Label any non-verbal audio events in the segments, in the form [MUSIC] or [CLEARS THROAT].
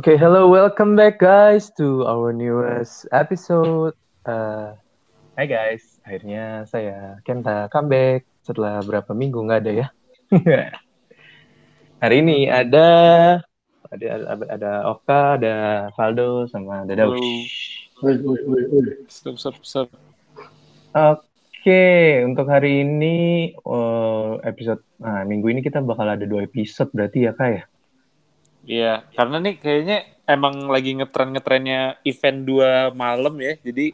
Okay, hello, welcome back guys to our newest episode. Uh, hai guys, akhirnya saya Kenta comeback setelah berapa minggu nggak ada ya. [LAUGHS] Hari ini ada ada ada, ada Oka, ada Valdo, sama ada Daus. Stop, stop, stop. Oke, untuk hari ini uh, episode, nah minggu ini kita bakal ada dua episode berarti ya kak ya? Iya, karena nih kayaknya emang lagi ngetren-ngetrennya event dua malam ya. Jadi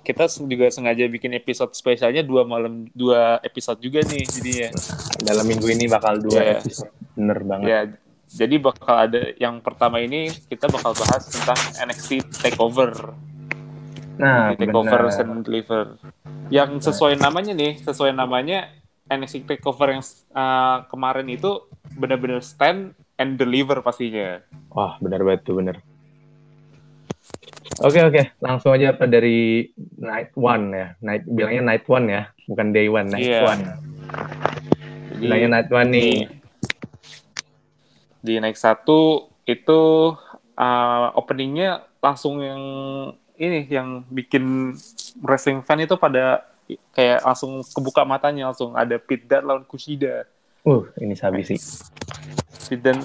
kita juga sengaja bikin episode spesialnya dua malam dua episode juga nih jadinya. Dalam minggu ini bakal dua Iya. episode, bener banget. Ya, jadi bakal ada yang pertama ini kita bakal bahas tentang NXT Takeover. Nah, Takeover benar. and Deliver. Yang sesuai namanya nih, sesuai namanya NXT Takeover yang uh, kemarin itu benar-benar stand and deliver pastinya. Wah, benar banget tuh, benar. Oke, oke. Langsung aja apa dari night one ya. Night bilangnya night one ya, bukan day one, night Iya. one. Bilangnya night one nih. di naik satu itu uh, openingnya langsung yang ini yang bikin wrestling fan itu pada kayak langsung kebuka matanya langsung ada Pit Dunne lawan Kushida. Uh, ini sabi sih. Pit Dunne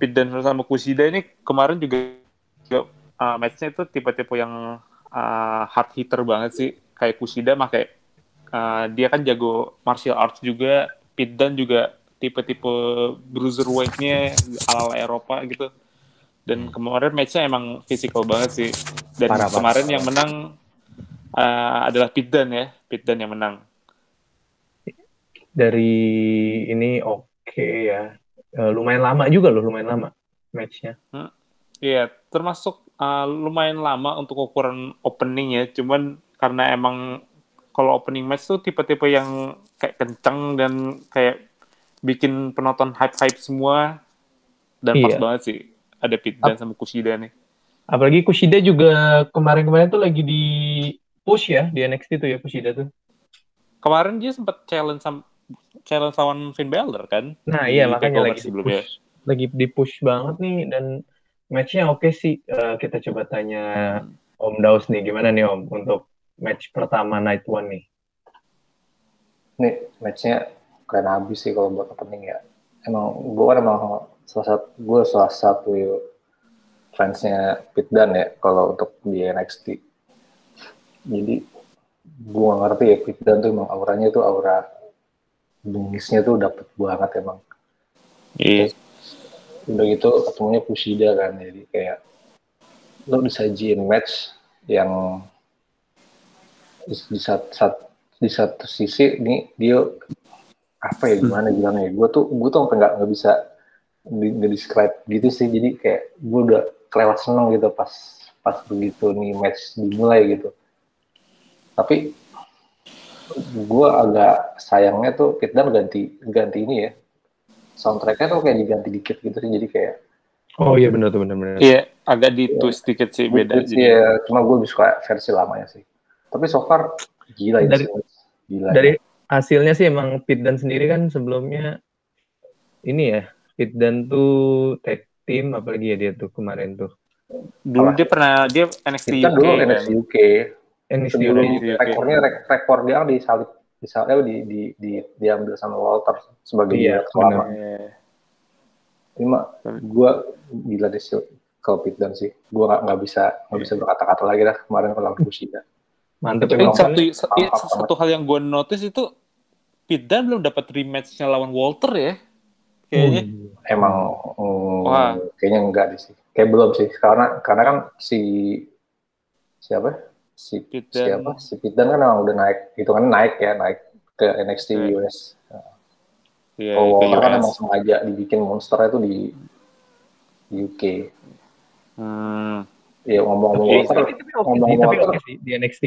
Pit Dunne sama Kushida ini kemarin juga, juga uh, matchnya itu tipe-tipe yang uh, hard hitter banget sih. Kayak Kushida mah kayak uh, dia kan jago martial arts juga Pit Dunne juga tipe-tipe bruiserweight-nya ala Eropa gitu. Dan kemarin matchnya emang physical banget sih. Dan Parah, kemarin yang menang uh, adalah Pit Dunne ya Pit Dunne yang menang. Dari ini oke ya. Eh, lumayan lama juga loh, lumayan lama matchnya. Iya, termasuk uh, lumayan lama untuk ukuran opening ya. Cuman karena emang kalau opening match tuh tipe-tipe yang kayak kenceng dan kayak bikin penonton hype-hype semua. Dan pas Iya. banget sih ada Pit Dunne sama Kushida nih. Apalagi Kushida juga kemarin-kemarin tuh lagi di push ya di NXT tuh ya Kushida tuh. Kemarin dia sempat challenge sama challenge lawan Finn Balor kan? Nah, iya Di makanya lagi di sebelumnya. push. Lagi di push banget nih dan matchnya oke sih. Eh, kita coba tanya Om Daus nih gimana nih Om untuk match pertama night one nih. Nih matchnya keren habis sih kalau buat opening ya. Emang gue kan emang salah satu gue salah satu fansnya Pit Dunne ya kalau untuk di NXT. Jadi gue gak ngerti ya Pit Dunne tuh emang auranya tuh aura bengisnya tuh dapet banget emang. Iya. Udah gitu ketemunya Kushida kan jadi kayak lo disajiin match yang di, di satu, sat- di satu sisi nih dia apa ya gimana bilangnya gue tuh gue tuh nggak nggak bisa di, nggak describe gitu sih jadi kayak gue udah kelewat seneng gitu pas pas begitu nih match dimulai gitu tapi gue agak sayangnya tuh Pit Dunne ganti ganti ini ya soundtracknya tuh kayak diganti dikit gitu sih jadi kayak Oh iya benar tuh benar-benar. Iya, agak di twist dikit sih beda. Jadi, ya, cuma gue lebih suka versi lamanya sih. Tapi so far gila Dari- sih. Gila. Dari hasilnya sih emang Pit Dan sendiri kan sebelumnya ini ya Pit Dan tuh tag team apalagi ya dia tuh kemarin tuh dulu Apa? dia pernah dia NXT kita UK dulu kan? NXT UK. NXT Sebelum rekornya rek- rekor dia kan disalip disalip di, di, di, diambil sama Walter sebagai Iya, selama. Iya. Cuma gue gila deh sih kalau Pit Dunne sih. Gue nggak nggak bisa nggak bisa berkata-kata lagi dah kemarin kalau Kushida. Mantep Tapi satu, sa- iya, satu hal yang gue notice itu Pit Dunne belum dapat rematch-nya lawan Walter ya. Kayaknya. Hmm. Emang mm, Wah. kayaknya enggak deh sih. Kayak belum sih. Karena karena kan si siapa? Si Pit Dunne. siapa? Si Pit Dunne kan emang udah naik, hitungannya naik ya, naik ke NXT Iya. US. Iya, Oh, ke Walter kan emang sengaja dibikin monster itu di di UK. Hmm. Ya ngomong-ngomong Oke, Walter, Tapi, tapi oke sih, ngomong tapi Walter, oke sih di NXT.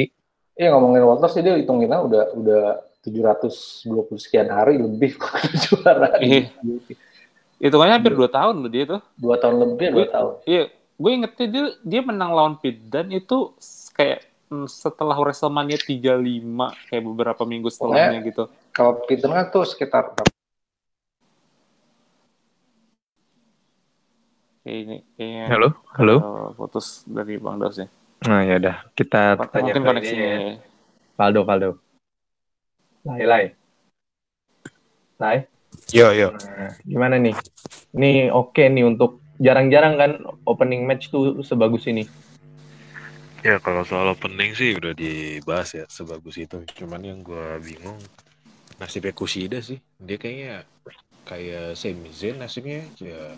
iya ngomongin Walter sih dia hitunginnya udah udah 720 sekian hari lebih [LAUGHS] juara. Itu kan hampir 2 tahun loh dia tuh. Dua tahun lebih, dua Iya. tahun. Iya, gue ingetnya dia dia menang lawan Pit Dunne itu kayak setelah WrestleMania 35 kayak beberapa minggu setelahnya gitu. Kalau kan tuh sekitar Ini kayaknya Halo, halo. eh, putus dari Bang Daus ya. Nah ya udah kita tanya Mungkin ke koneksinya. ini ya. Valdo, Valdo. Lai, Lai. Lai. Yo yo. Nah, gimana nih? Ini oke nih untuk jarang-jarang kan opening match tuh sebagus ini. Ya kalau soal opening sih udah dibahas ya sebagus itu. Cuman yang gua bingung nasibnya Kushida sih. Dia kayaknya kayak Sami Zayn nasibnya ya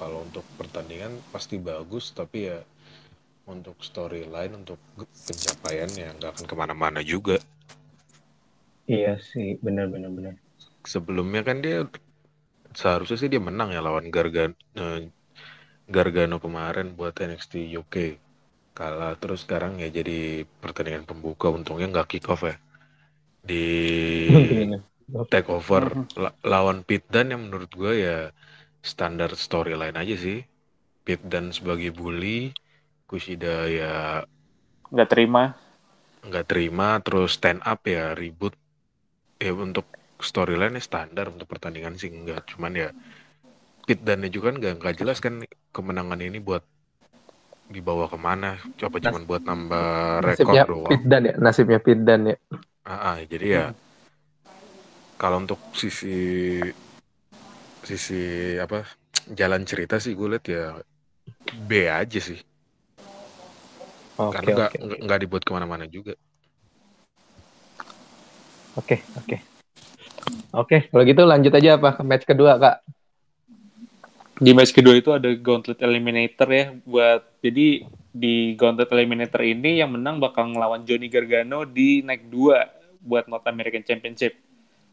kalau untuk pertandingan pasti bagus tapi ya untuk storyline untuk pencapaiannya nggak akan ke mana-mana juga. Iya sih, benar-benar benar. Sebelumnya kan dia seharusnya sih dia menang ya lawan Gargano, Gargano kemarin buat NXT UK kalah. Terus sekarang ya jadi pertandingan pembuka untungnya nggak kick off ya. Di take over la- lawan Pit Dan yang menurut gue ya standar storyline aja sih. Pit Dan sebagai bully Kushida ya Nggak terima. nggak terima terus stand up ya ribut. Ya untuk storyline standar untuk pertandingan sih enggak cuman ya Pit Dan juga kan nggak nggak jelas kan kemenangan ini buat dibawa ke mana coba Nas- cuman buat nambah rekor Nasibnya doang Pitdan ya, nasibnya Pitdan ya. Ah, ah, jadi ya kalau untuk sisi sisi apa jalan cerita sih gue liat ya B aja sih Oke, karena nggak oke, nggak dibuat ke mana-mana juga. oke, oke. Oke, kalau gitu lanjut aja apa ke match kedua, Kak? Di match kedua itu ada Gauntlet Eliminator ya buat jadi di Gauntlet Eliminator ini yang menang bakal ngelawan Johnny Gargano di Night 2 buat North American Championship.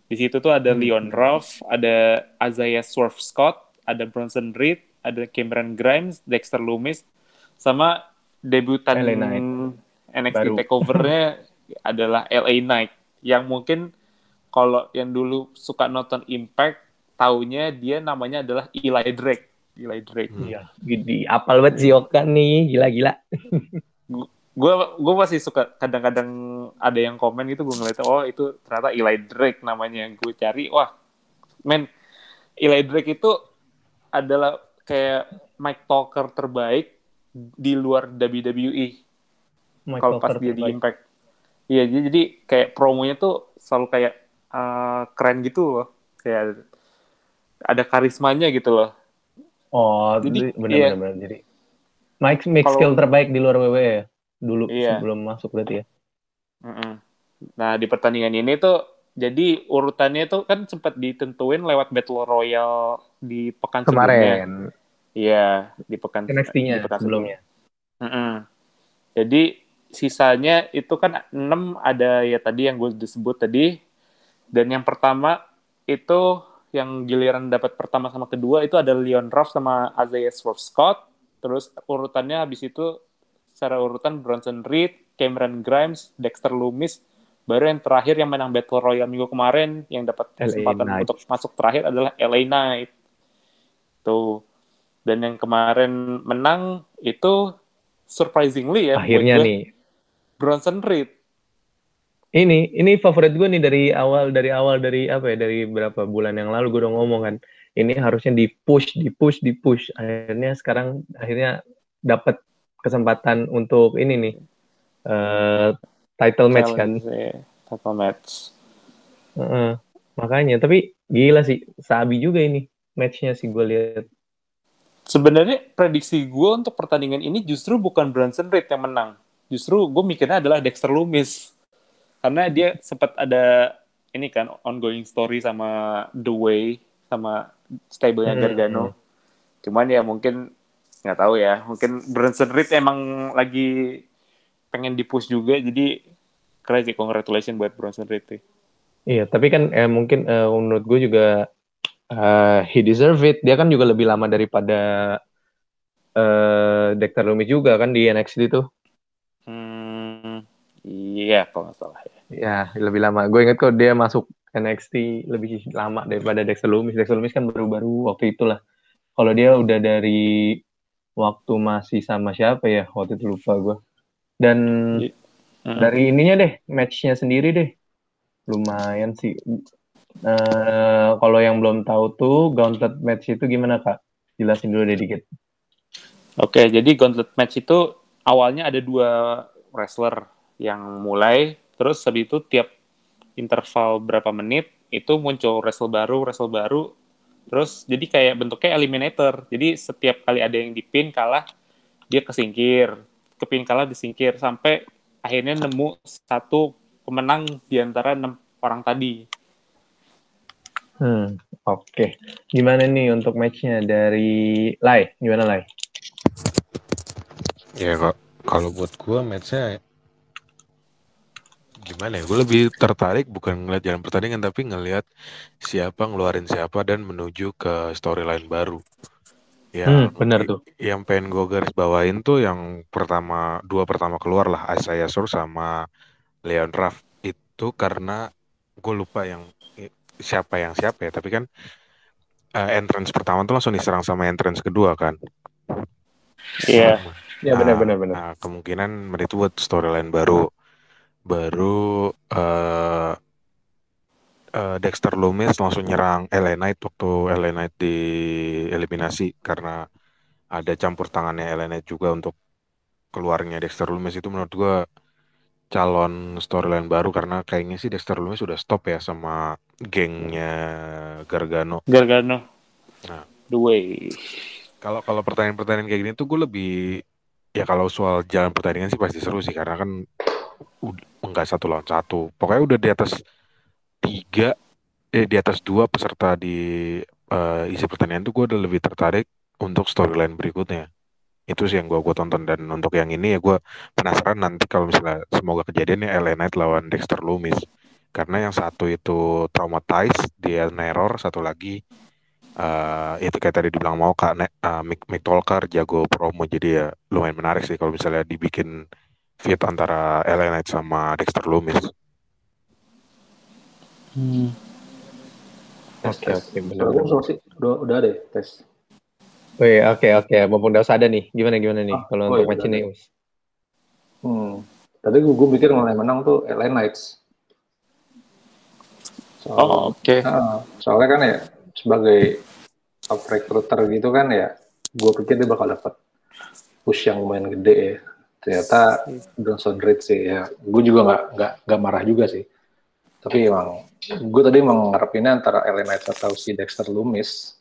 Di situ tuh ada Hmm. Leon Ruff, ada Isaiah Swerve Scott, ada Bronson Reed, ada Cameron Grimes, Dexter Lumis, sama debutan LA Knight. NXT Baru. Takeover-nya [LAUGHS] adalah LA Knight yang mungkin kalau yang dulu suka nonton Impact taunya dia namanya adalah Eli Drake. Eli Drake. Hmm. Iya, di apal banget si Oka nih, gila-gila. Gue gue masih suka kadang-kadang ada yang komen gitu gue ngeliat oh itu ternyata Eli Drake namanya. Gue cari wah men Eli Drake itu adalah kayak Mike Talker terbaik di luar WWE kalau pas dia di Impact. Iya, jadi, jadi kayak promonya tuh selalu kayak eh, keren gitu loh. Kayak ada karismanya gitu loh. Oh, Jadi, iya. benar benar. Jadi Mike mix Kalau- skill terbaik di luar WWE ya. Dulu Iya. sebelum masuk berarti ya. Nah, di pertandingan ini tuh jadi urutannya tuh kan sempat ditentuin lewat Battle Royale di pekan sebelumnya. Kemarin Iya, di pekan NXT-nya di pekan sebelumnya. Jadi sisanya itu kan 6 ada ya tadi yang gue disebut tadi. Dan yang pertama itu yang giliran dapat pertama sama kedua itu ada Leon Ruff sama Isaiah Swerve Scott. Terus urutannya habis itu secara urutan Bronson Reed, Cameron Grimes, Dexter Lumis. Baru yang terakhir yang menang Battle Royale minggu kemarin yang dapat kesempatan Knight. untuk masuk terakhir adalah LA Knight. Tuh. Dan yang kemarin menang itu surprisingly ya Akhirnya nih. Bronson Reed. Ini ini favorit gue nih dari awal dari awal dari apa ya dari berapa bulan yang lalu gue udah ngomong kan. Ini harusnya di push, di push, di push. Akhirnya sekarang akhirnya dapat kesempatan untuk ini nih eh title match kan. Challenge, ya. Title match. Heeh. makanya tapi gila sih sabi juga ini matchnya sih gue lihat. Sebenarnya prediksi gue untuk pertandingan ini justru bukan Bronson Reed yang menang. Justru gue mikirnya adalah Dexter Lumis. Karena dia sempat ada ini kan ongoing story sama The Way sama stable-nya Hmm, Gargano. Cuman ya mungkin nggak tahu ya. Mungkin Bronson Reed emang lagi pengen di-push juga jadi keren sih congratulations buat Bronson Reed sih. Iya, tapi kan eh, mungkin eh, menurut gue juga eh, he deserve it. Dia kan juga lebih lama daripada eh Dexter Lumis juga kan di NXT itu. Iya kalau nggak salah ya. Ya, lebih lama. Gue inget kok dia masuk NXT lebih lama daripada Dexter Lumis. Dexter Lumis kan baru-baru waktu itulah. Kalau dia udah dari waktu masih sama siapa ya? Waktu itu lupa gue. Dan Iya. Mm-mm. dari ininya deh, matchnya sendiri deh. Lumayan sih. Eh kalau yang belum tahu tuh Gauntlet match itu gimana kak? Jelasin dulu deh dikit. Oke, jadi gauntlet match itu awalnya ada dua wrestler yang mulai, terus habis itu tiap interval berapa menit itu muncul wrestler baru, wrestler baru, terus jadi kayak bentuknya eliminator. Jadi setiap kali ada yang dipin kalah, dia kesingkir, kepin kalah disingkir sampai akhirnya nemu satu pemenang di antara enam orang tadi. Hmm, oke. Gimana nih untuk matchnya dari Lai? Gimana Lai? Ya kok kalau buat gue matchnya gimana ya? Gue lebih tertarik bukan ngeliat jalan pertandingan tapi ngeliat siapa ngeluarin siapa dan menuju ke storyline baru. Ya, Hmm, benar tuh. Yang pengen gue garis bawain tuh yang pertama dua pertama keluar lah Isaiah Sur sama Leon Ruff itu karena gue lupa yang siapa yang siapa ya tapi kan uh, entrance pertama tuh langsung diserang sama entrance kedua kan Iya. Ya Nah, benar-benar benar. nah, kemungkinan itu buat storyline baru baru uh, uh, Dexter Lumis langsung nyerang LA Knight waktu LA Knight di eliminasi karena ada campur tangannya LA Knight juga untuk keluarnya Dexter Lumis itu menurut gua calon storyline baru karena kayaknya sih Dexter Lumis sudah stop ya sama gengnya Gargano. Gargano. Nah. The way. Kalau kalau pertandingan-pertandingan kayak gini tuh gue lebih ya kalau soal jalan pertandingan sih pasti seru sih karena kan enggak satu lawan satu. Pokoknya udah di atas tiga eh di atas dua peserta di uh, isi pertandingan tuh gue udah lebih tertarik untuk storyline berikutnya. Itu sih yang gue gue tonton. Dan untuk yang ini ya gue penasaran nanti kalau misalnya semoga kejadian ya LA Knight lawan Dexter Lumis karena yang satu itu traumatized dia neror satu lagi uh, itu kayak tadi dibilang mau kak uh, Mick, Mick Tolkar jago promo. Jadi ya lumayan menarik sih kalau misalnya dibikin fit antara LA Knight sama Dexter Lumis. Hmm. Oke oke benar. Udah, udah, udah deh tes. Wih, oke oke, mumpung udah ada nih. Gimana gimana nih Ah, kalau oh untuk iya, match ini? Hmm. Tadi gue, gue mikir mulai menang tuh LA Knights. Oh, oke. Nah, soalnya kan ya sebagai top recruiter gitu kan ya, gue pikir dia bakal dapat push yang lumayan gede ya. Ternyata Johnson Reed sih ya, gue juga nggak nggak nggak marah juga sih. Tapi emang gue tadi emang ngarepinnya antara LA Knights atau si Dexter Lumis.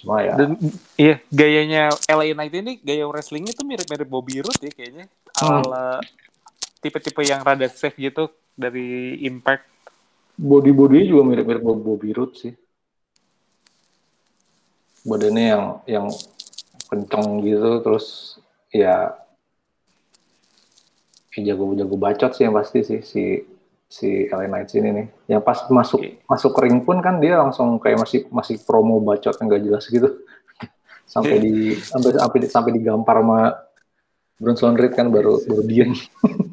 Cuma ya, Dan iya, gayanya LA Knight ini gaya wrestlingnya tuh mirip-mirip Bobby Roode ya kayaknya. Hmm. Ala tipe-tipe yang rada safe gitu dari Impact. body-bodinya juga mirip-mirip Bob- Bobby Roode sih. Badannya yang yang kenceng gitu, terus ya jago-jago bacot sih yang pasti sih si si LA Knights ini nih. Yang pas masuk Oke. masuk ring pun kan dia langsung kayak masih masih promo bacot yang gak jelas gitu. [LAUGHS] sampai di [LAUGHS] sampai sampai di- sampai digampar sama Bronson Reed kan baru baru diem.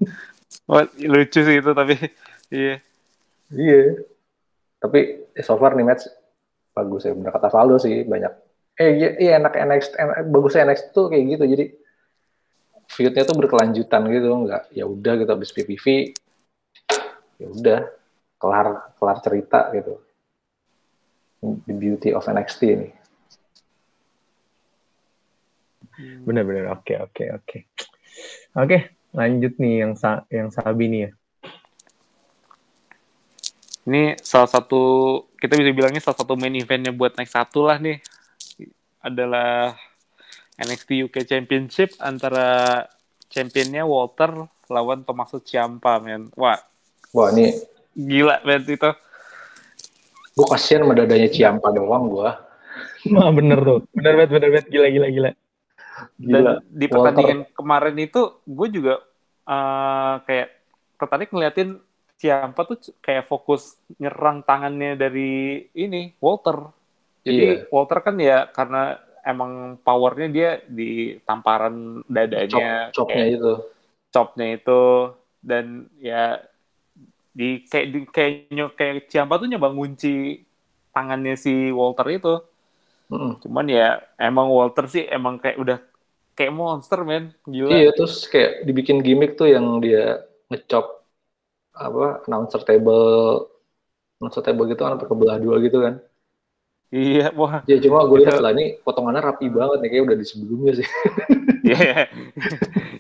[LAUGHS] Wah, lucu sih itu tapi iya. Iya. Tapi eh, so far nih match bagus ya. Bener kata Valdo sih banyak. Eh iya, iya enak NXT, enak, bagusnya NXT tuh kayak gitu. Jadi feud-nya tuh berkelanjutan gitu, nggak ya udah gitu habis PPV ya udah kelar kelar cerita gitu. The beauty of NXT ini. Benar-benar. Oke oke oke. Oke, lanjut nih yang sa yang Sabi nih ya. Ini salah satu kita bisa bilangnya salah satu main eventnya buat next satu lah nih adalah NXT UK Championship antara championnya Walter lawan Tommaso Ciampa men. Wah Wah ini gila men itu. gue kasihan sama dadanya Ciampa doang gue. [LAUGHS] Wah bener tuh. Bener banget bener banget gila gila gila. Gila. Dan di pertandingan kemarin itu gue juga eh, kayak tertarik ngeliatin Ciampa tuh kayak fokus nyerang tangannya dari ini Walter. Jadi Iya. Walter kan ya karena emang powernya dia di tamparan dadanya, Chop, chopnya kayak itu. chopnya itu dan ya di kayak di kayak nyo- kayak Ciampa tuh nyoba ngunci tangannya si Walter itu. Mm-mm. Cuman ya emang Walter sih emang kayak udah kayak monster men, gila. Iya, terus kayak dibikin gimmick tuh yang dia ngecop apa announcer table announcer table gitu kan sampai kebelah dua gitu kan. Iya, wah. Ya cuma gue lihat lah ini potongannya rapi banget nih kayak udah di sebelumnya sih. Iya.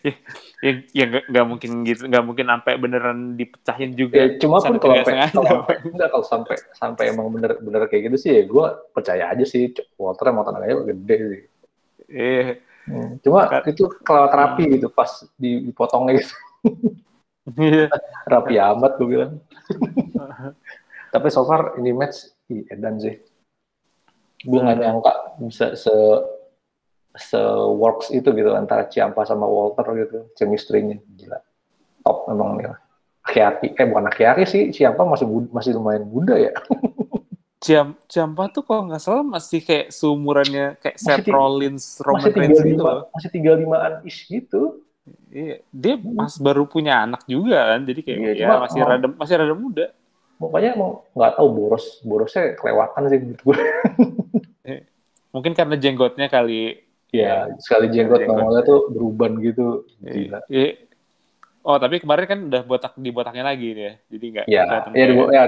ya, ya, ya nggak mungkin gitu, nggak mungkin sampai beneran dipecahin juga. Ya, cuma pun kalau sampai kalau sampai enggak kalau sampai sampai emang bener-bener kayak gitu sih ya gue percaya aja sih Walter emang tenaganya gede sih. Iya. Hmm, Cuma itu kelewat rapi gitu pas di- dipotongnya gitu. Iya. rapi amat gue bilang. [LAUGHS] Tapi so far ini match ih, edan sih. Gue nggak nyangka bisa se se works itu gitu antara Ciampa sama Walter gitu chemistry-nya. Gila. Top memang nih. Akiari eh bukan Akiari sih Ciampa masih masih lumayan muda ya. [LAUGHS] Ciam, Ciampa tuh kalau nggak salah masih kayak seumurannya kayak Masih Seth Rollins, Roman masih Reigns gitu loh. masih tiga limaan ish gitu. Iya, dia pas baru punya anak juga kan, jadi kayak Iya, ya masih rada masih rada muda. Pokoknya emang nggak tahu boros borosnya kelewatan sih menurut gue [LAUGHS] Mungkin karena jenggotnya kali. ya sekali jenggot Jenggot. nongolnya tuh beruban gitu gila Iya. Oh tapi kemarin kan udah botak dibotaknya lagi nih ya, jadi nggak. ya kelihatan ya dibuat ya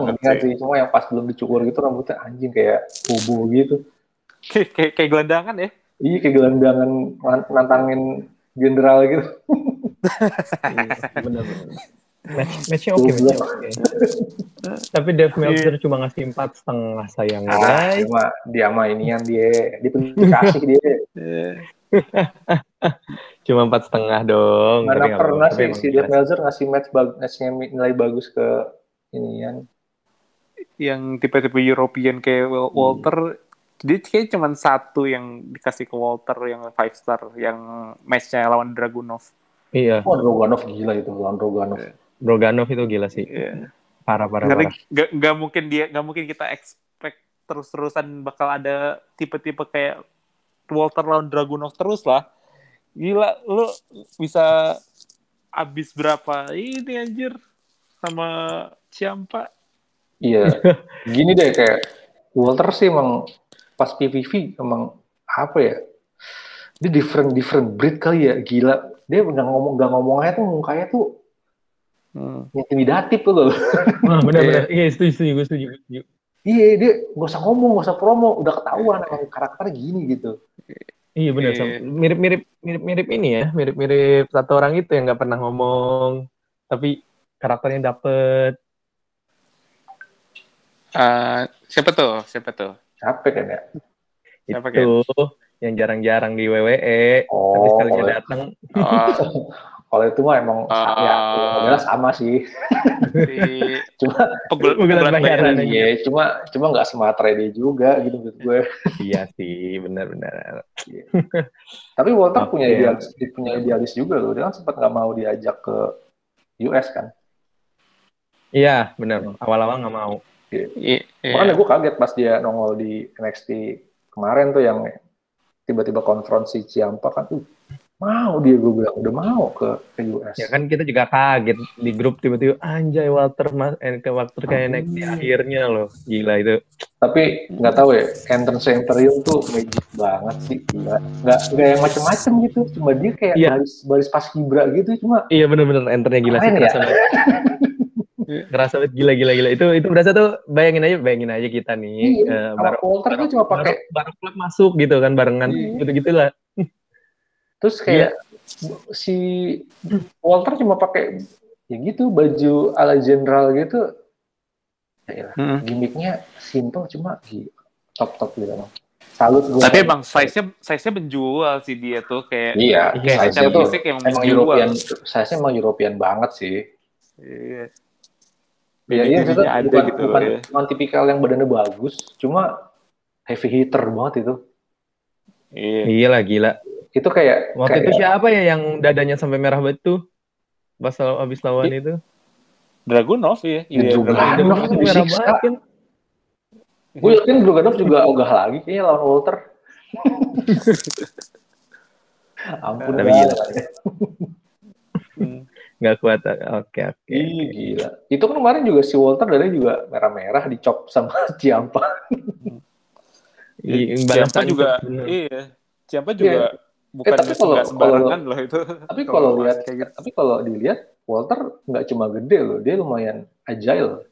ngeliat sih. cuma yang pas belum dicukur gitu rambutnya anjing kayak bobo gitu kayak, kayak, gelandangan ya. iya kayak gelandangan nan- nantangin jenderal gitu [LAUGHS] bener match matchnya oke matchnya oke. [LAUGHS] Tapi Dave Meltzer cuma ngasih empat setengah sayang ah guys cuma dia mah ini yang dia dia tuh dikasih dia. [LAUGHS] Cuma empat setengah dong Tapi mana nggak pernah tapi sih si Dave Meltzer ngasih match bag ngasih nilai bagus ke ini kan Yang tipe-tipe European kayak Hmm. Wal- Walter, dia kayak cuma satu yang dikasih ke Walter yang five star, yang matchnya lawan Dragunov. iya. Oh Roganov gila itu lawan Roganov Broganov itu gila sih Iya. parah parah Karena parah nggak nggak mungkin dia nggak mungkin kita expect terus-terusan bakal ada tipe-tipe kayak Walter lawan Dragunov terus lah. Gila, lu bisa habis berapa ini anjir sama Ciampa? Iya, [LAUGHS] gini deh kayak Walter sih emang pas PVV emang apa ya? Dia different different breed kali ya, gila. Dia nggak ngomong nggak ngomongnya tuh mukanya tuh Hmm. intimidatif tuh loh. Wah, benar benar iya setuju setuju gue setuju, setuju. iya, dia nggak usah ngomong, nggak usah promo, udah ketahuan emang karakternya gini gitu. iya benar Iya. mirip mirip mirip mirip ini ya mirip mirip satu orang itu yang nggak pernah ngomong tapi karakternya dapet Eh, siapa tuh? Siapa tuh? Capek kan ya? Siapa, itu yang jarang-jarang di WWE Oh, tapi sekalinya datang Oh, [LAUGHS] Kalau itu mah emang Ah. ya, ya modelnya sama sih. si [LAUGHS] Cuma pegul- Pegulat pegulat bayaran. bayaran. iya, cuma cuma nggak sematra dia juga gitu menurut gue. iya sih benar-benar Tapi Walter Oke. punya idealis, punya idealis juga loh. Dia kan sempat nggak mau diajak ke US kan. iya benar awal-awal nggak mau Iya. Makanya gue kaget pas dia nongol di NXT kemarin tuh yang tiba-tiba konfront si Ciampa kan, uh, mau dia gue bilang udah mau ke, ke US. ya kan kita juga kaget di grup tiba-tiba anjay Walter mas eh, ke Walter kayak naik di akhirnya loh gila itu Tapi nggak tahu ya, entrance Imperium tuh magic banget sih. Gila. Nggak nggak yang macem-macem gitu. Cuma dia kayak Iya. baris baris pas kibra gitu. Cuma iya bener-bener enternya gila sih ya? kerasa banget [LAUGHS] kerasa banget gila gila gila itu itu berasa tuh bayangin aja bayangin aja kita nih iya, sama baru Walter tuh cuma pakai baru, baru klub masuk gitu kan barengan Iya. gitu gitulah Terus kayak si Walter cuma pakai ya gitu baju ala jenderal gitu. Ya Hmm. gimmicknya simple cuma di top top gitu emang. Salut gue. Tapi emang size-nya size-nya menjual sih dia tuh kayak iya, Iya, size-nya secara tuh fisik emang, emang menjual. European, size-nya emang European banget sih. Iya. Ya, iya, maksudnya ada bukan, gitu. bukan, ya. bukan tipikal yang badannya bagus, cuma heavy hitter banget itu. Iya. gila gila Itu kayak waktu kayak, itu siapa ya yang dadanya sampai merah banget tuh pas abis lawan itu Dragunov ya. Ya, Iya, Dragunov. Dragunov. merah kan gue yakin Drugadov juga ogah lagi kayaknya lawan Walter. [LAUGHS] Ampun Tapi gila. Hmm. nggak kuat oke oke Ih, gila. Itu kan kemarin juga si Walter dari juga merah-merah dicop sama [LAUGHS] Ciampa. Iya, Ciampa juga iya. Ciampa juga bukan tapi kalau- sembarangan loh itu. [LAUGHS] Tapi [LAUGHS] kalau lihat kayak gitu. tapi kalau dilihat Walter nggak cuma gede loh, dia lumayan agile.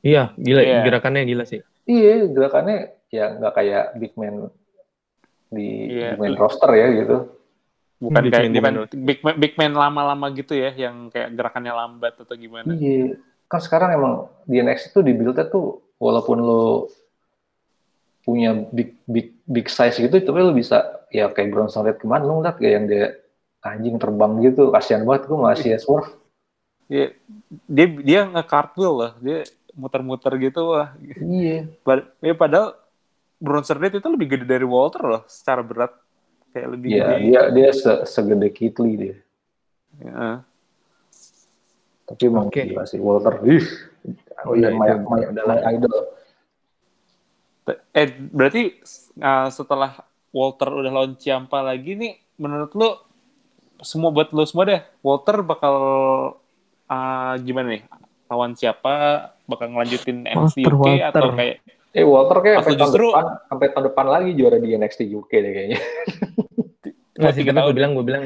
iya gila Iya. gerakannya gila sih Iya, gerakannya ya nggak kayak big man di Iya. big man roster ya gitu. bukan Big kayak man di bukan big man, big man lama-lama gitu ya yang kayak gerakannya lambat atau gimana Iya, kan sekarang emang di NXT tuh di build tuh walaupun lo punya big big big size gitu, tapi lo bisa ya kayak Bronson Reed ke mana lo ngeliat kayak yang dia anjing terbang gitu, kasihan banget gue masih ya swerve. dia dia, dia nge cartwheel lah dia muter-muter gitu wah Iya. Pad- ya, padahal Bronson Reed itu lebih gede dari Walter loh secara berat kayak lebih Iya, gede dia dia se- segede Kitli dia. Ya. Tapi emang Oke. gila sih Walter. Ih, oh iya, my, itu my, adalah- my idol. eh berarti uh, setelah Walter udah lawan Ciampa lagi nih menurut lu semua buat lu semua deh Walter bakal uh, gimana nih lawan siapa bakal ngelanjutin NXT Walter, UK atau Walter. kayak Eh Walter kayak Atau sampai tahun justru- depan, sampai tahun depan lagi juara di NXT UK deh kayaknya. [LAUGHS] Nggak sih, tapi gue tahun. bilang, gue bilang,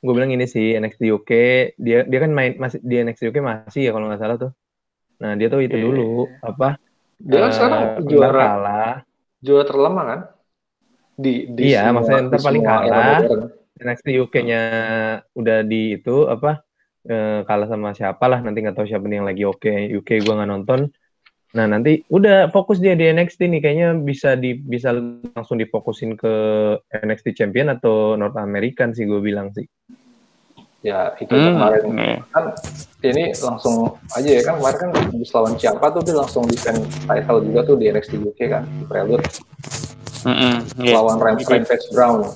gue bilang ini sih NXT UK, dia dia kan main masih di NXT UK masih ya kalau nggak salah tuh. Nah dia tuh itu Iya. dulu apa? Dia kan eh, sekarang menang juara kalah. juara terlama kan? Di, di Iya, maksudnya ntar di paling kalah. NXT UK-nya udah di itu apa? eh, kalah sama siapa lah nanti nggak tahu siapa nih yang lagi oke UK gue nggak nonton. Nah nanti udah fokus dia di NXT nih kayaknya bisa di bisa langsung difokusin ke NXT Champion atau North American sih gue bilang sih. Ya itu Hmm, kemarin iya. kan ini langsung aja ya kan kemarin kan habis lawan siapa tuh dia langsung defend title juga tuh di NXT UK kan di Prelude Mm-mm, iya. lawan Ram Rampage Brown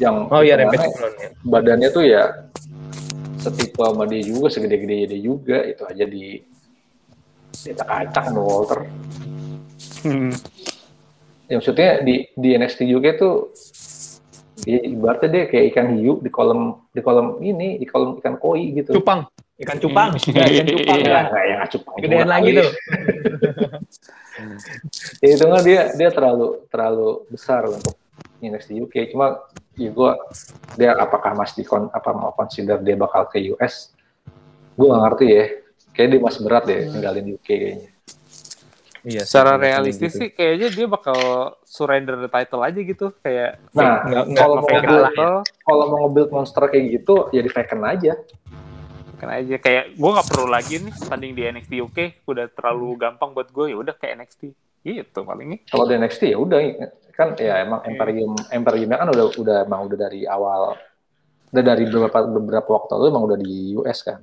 yang Oh iya Rampage Brown ya. badannya tuh ya setipe sama dia juga segede-gede dia juga itu aja di acak-acak sama Walter Hmm. ya maksudnya di di NXT UK tuh dia ibaratnya dia kayak ikan hiu di kolam di kolam ini di kolam ikan koi gitu Cupang, ikan cupang, ya, [LAUGHS] ikan cupang Iya. ya kan. nggak yang cupang Gedean lagi kali. tuh. [LAUGHS] ya itu kan dia dia terlalu terlalu besar untuk NXT UK cuma ya gue dia apakah masih kon apa mau consider dia bakal ke US gue nggak ngerti ya kayak dia masih berat deh tinggalin UK kayaknya Iya, Secara sih, realistis gitu. sih kayaknya dia bakal surrender the title aja gitu kayak nah kalau mau ya. title kalau mau nge-build monster kayak gitu ya di Faken aja kan aja. Kayak gue nggak perlu lagi nih tanding di NXT UK udah terlalu gampang buat gue ya udah kayak NXT gitu palingnya kalau di NXT ya udah kan ya emang Iya. Imperium Imperiumnya kan udah udah emang udah dari awal udah dari beberapa beberapa waktu lalu emang udah di US kan?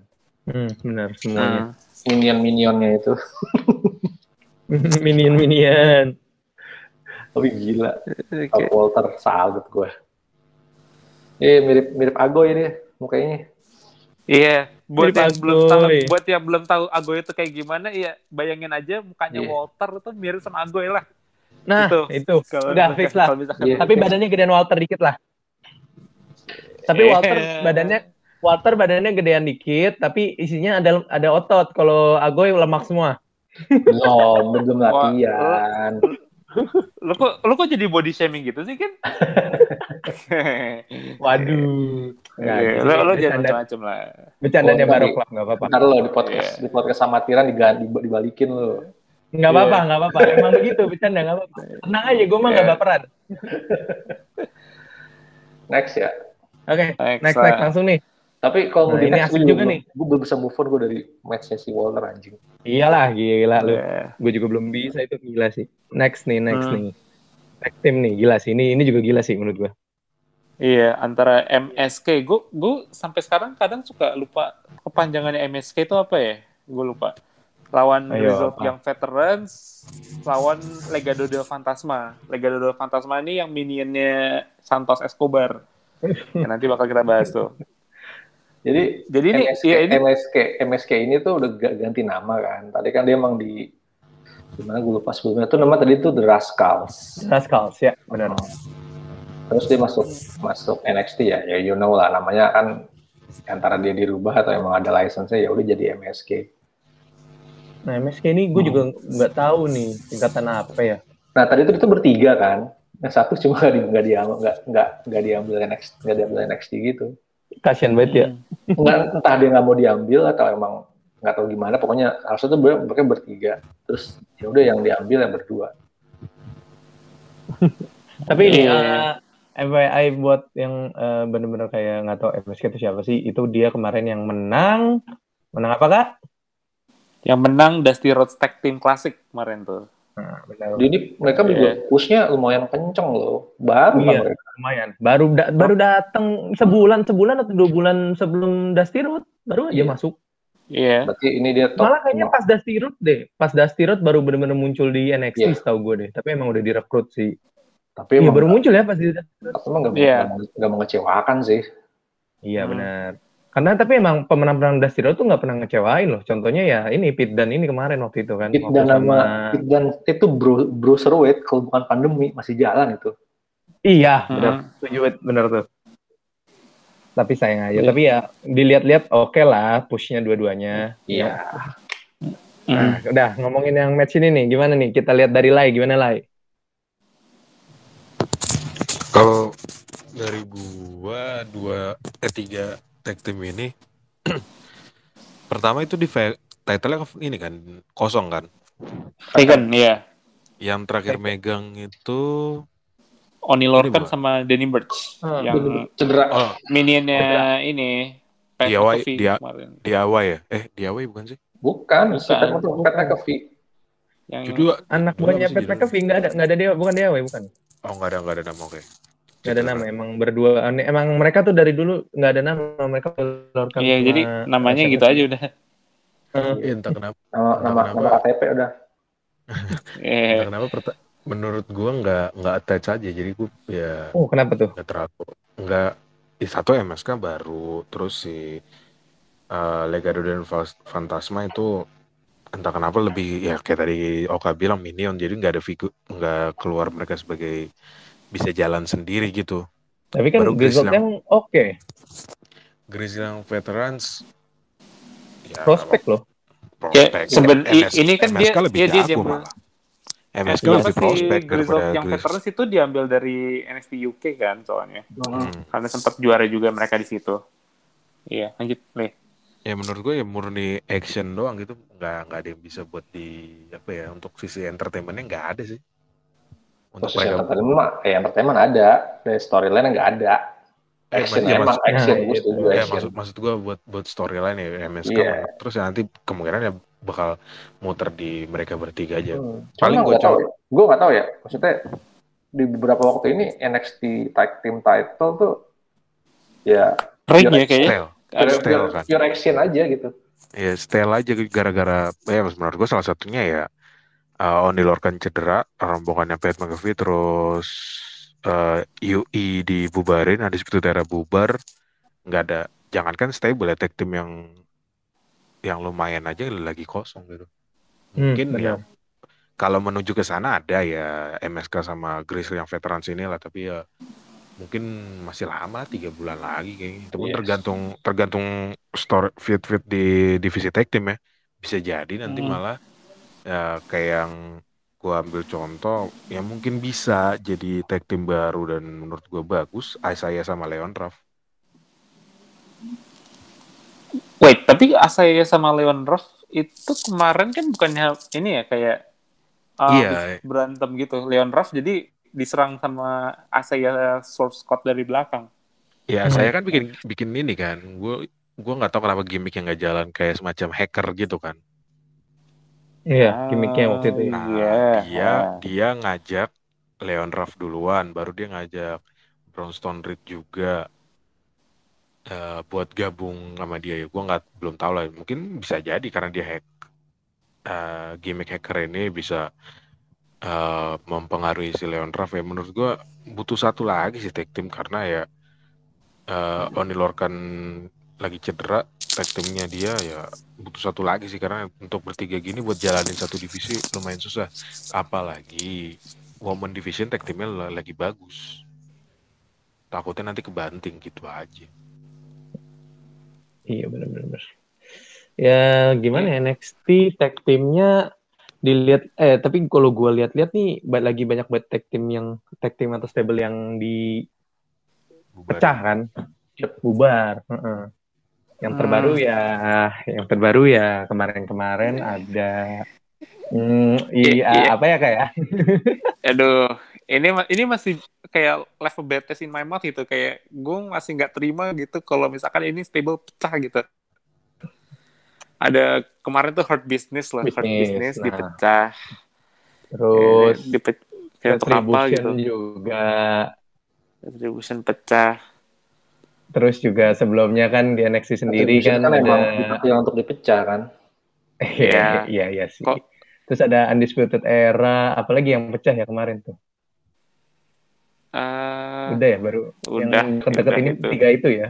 Hmm, benar semuanya. minion minionnya itu. [LAUGHS] Minion minion. tapi gila. Top Walter salut gue eh mirip mirip Agoy ini mukanya. Iya, buat yang belum tahu, buat yang belum tahu Agoy itu kayak gimana, iya bayangin aja mukanya Iya. Walter itu mirip sama Agoy lah. Nah, Itu. itu. Kalau Udah fix lah. Iya. Tapi badannya gedean Walter dikit lah. Tapi Eh. Walter badannya Walter badannya gedean dikit, tapi isinya ada ada otot. Kalau Agoy lemak semua. belum belum latihan Lo kok lo kok jadi body shaming gitu sih kan? [LAUGHS] Waduh. Iya, gitu. lo lo jangan macam-macam lah. Bercandanya Oh, baru klub nggak apa-apa. ntar lo di podcast Iya. di podcast amatiran diganti dibalikin lo Nggak Iya. apa-apa, nggak apa-apa. Emang begitu bercanda nggak apa-apa. Tenang aja, gue mah nggak Iya. baperan. next ya Oke, Next next lah. next langsung nih. Tapi kalau Nah, di ini next juga nih. gue belum bisa move on gue dari matchnya si Walter anjing Iyalah, gila lu. Iya. Gue juga belum bisa itu gila sih. Next nih, next Hmm. nih. Next team nih, gila sih. Ini ini juga gila sih menurut gue. Iya, antara MSK. Gue gue sampai sekarang kadang suka lupa kepanjangannya MSK itu apa ya? Gue lupa. Lawan Ayo, Result apa? yang Veterans, lawan Legado del Fantasma. Legado del Fantasma ini yang minionnya Santos Escobar. [LAUGHS] Ya, nanti bakal kita bahas tuh. Jadi Jadi ini, MSK, iya ini MSK MSK ini tuh udah ga- ganti nama kan. Tadi kan dia emang di gimana gue lupa sebelumnya. Tuh nama tadi tuh The Rascals. Rascals ya, benar. terus dia masuk masuk NXT ya. Ya you know lah namanya kan antara dia dirubah atau emang ada license ya udah jadi MSK Nah, MSK ini gue juga nggak tahu nih tingkatan apa ya. nah tadi itu itu bertiga kan. Yang satu cuma nggak [LAUGHS] di, nggak diambil nggak nggak nggak diambil NXT nggak diambil NXT gitu Kasian banget ya. nggak, entah dia nggak mau diambil atau emang nggak tahu gimana pokoknya harusnya tuh ber- mereka bertiga terus ya udah yang diambil yang berdua [LAUGHS] Tapi ini Iya. eh, FYI buat yang eh, bener-bener kayak nggak tahu MSK itu siapa sih? Itu dia kemarin yang menang. Menang apa kak? Yang menang Dusty Rhodes Tag Team Classic kemarin tuh. Nah, benar. Jadi mereka Iya. juga pushnya lumayan kenceng loh. Baru Iya. mereka. Lumayan. Baru da- baru datang sebulan sebulan atau dua bulan sebelum Dusty Road baru aja Iya. masuk. Iya. Berarti ini dia top. Malah kayaknya pas Dusty Road deh. Pas Dusty Road baru bener-bener muncul di NXT Iya. setahu gue deh. Tapi emang udah direkrut sih. Tapi Iya emang, baru muncul ya pas di Dusty Road. tapi emang gak, Iya. gak mengecewakan sih. Iya Hmm. benar. Karena tapi emang pemenang-pemenang Dusty Road tuh nggak pernah ngecewain loh. Contohnya ya ini Pit dan ini kemarin waktu itu kan. Pit dan nama Pit dan itu bro, Bruiserweight kalau bukan pandemi masih jalan itu. Iya, Hmm. benar. Setuju banget, bener tuh. Tapi sayang aja. Iya. Tapi ya dilihat-lihat oke lah pushnya dua-duanya. Iya. Hmm. Nah, udah ngomongin yang match ini nih, gimana nih? Kita lihat dari Lai, gimana Lai? Kalau dari gua dua eh tiga tag team ini [CLEARS THROAT] pertama itu di title-nya ini kan kosong kan. Taken, iya. Yang terakhir megang itu Oni Lorcan sama Danny Burch. Hmm, yang Cedera. oh minionnya ini. Pat DIY, McAfee dia- kemarin. DIY ya? Eh DIY bukan sih? Bukan, Bukan. Pat McAfee. Yang Jadi dua Anak buahnya Pat McAfee nggak ada, nggak ada dia, bukan dia, bukan. Oh nggak ada nggak ada nama oke. Nggak ada nama, emang berdua. Emang mereka tuh dari dulu nggak ada nama, mereka keluarkan. Iya, jadi namanya gitu aja udah. Iya entah kenapa. Nama nama, Kenapa? nama KTP udah. Eh, Entah kenapa menurut gua nggak nggak attach aja. Jadi gua ya Oh, kenapa tuh? nggak terlalu nggak di satu MSK baru terus si eh, Legado dan Fantasma itu entah kenapa lebih ya kayak tadi Oka bilang minion jadi nggak ada figur nggak keluar mereka sebagai bisa jalan sendiri gitu Tapi kan Baru resultnya yang- oke, Grizzly yang veterans ya prospek loh. Ya, prospek seben- i- MS ini kan MSK dia- lebih dia jago. malah MSK kenapa lebih si prospek daripada yang Grizz. veterans itu diambil dari NXT UK kan soalnya. Hmm. Karena sempat juara juga mereka di situ. Iya, lanjut, Le. ya menurut gue ya murni action doang gitu nggak nggak ada yang bisa buat di apa ya untuk sisi entertainmentnya nggak ada sih untuk Posisi mereka entertainment mah, ya entertainment ada. Dari storyline nggak ada. Eh, Action ya, emang maksud- action, Nah, gue itu. setuju ya action. maksud maksud gue buat buat storyline ya MSK Iya. terus ya nanti kemungkinan ya bakal muter di mereka bertiga aja Hmm. Paling tahu ya. Gue nggak tahu ya. Maksudnya di beberapa waktu ini NXT Tag Team Title tuh ya Ring Pure ya kayaknya. style pure, Ada- pure, kan. pure action aja gitu. ya style aja gara-gara ya menurut gue salah satunya ya uh, Oni Lorcan cedera rombongannya Pat McAfee terus uh, UI dibubarin ada seperti daerah bubar nggak ada jangankan stable ya tag team yang yang lumayan aja lagi kosong gitu Hmm, mungkin ya benar. kalau menuju ke sana ada ya MSK sama Grizzly yang veteran sini lah tapi ya mungkin masih lama tiga bulan lagi kayaknya itu pun Yes. tergantung tergantung store fit fit di divisi tag team ya bisa jadi nanti Hmm. malah ya kayak yang gua ambil contoh ya mungkin bisa jadi tag team baru dan menurut gua bagus Isaiah sama Leon Ruff Wait, tapi Asaya sama Leon Ruff itu kemarin kan bukannya ini ya kayak uh, Iya. habis berantem gitu. Leon Ruff jadi diserang sama Asaya Source Scott dari belakang. ya Hmm. saya kan bikin bikin ini kan gua gua nggak tahu kenapa gimmick yang nggak jalan kayak semacam hacker gitu kan Iya, gimmicknya waktu itu. ya. Nah, Iya. dia Ah. dia ngajak Leon Ruff duluan, baru dia ngajak Bronstone Reed juga eh, buat gabung sama dia ya. Gua nggak belum tahu lah. Mungkin bisa jadi karena dia hack eh, gimmick hacker ini bisa eh, mempengaruhi si Leon Ruff ya. Menurut gua butuh satu lagi sih tag team karena ya eh, Oni Lorcan lagi cedera tag teamnya dia ya butuh satu lagi sih karena untuk bertiga gini buat jalanin satu divisi lumayan susah apalagi woman division tag teamnya lagi bagus takutnya nanti kebanting gitu aja Iya benar-benar. Ya gimana ya NXT tag teamnya dilihat eh tapi kalau gue lihat-lihat nih lagi banyak banget tag team yang tag team atau stable yang dipecah Bubar. kan, bubar. Heeh. Yang Hmm. terbaru ya, yang terbaru ya kemarin-kemarin ada hmm, Iya, iya, iya. apa ya kayak [LAUGHS] Aduh, ini ini masih kayak level bad taste in my mouth gitu kayak gue masih nggak terima gitu kalau misalkan ini stable pecah gitu ada kemarin tuh hurt business lah hurt Business, business nah. dipecah Terus Eh, dipe- kayak apa gitu juga. retribution pecah Terus juga sebelumnya kan di NXT sendiri kan, emang ada dipakai untuk dipecah kan. Iya. iya iya sih. Kok- Terus ada Undisputed Era, apalagi yang pecah ya kemarin tuh. Eh, Udah ya baru udah yang udah ini gitu. tiga itu ya.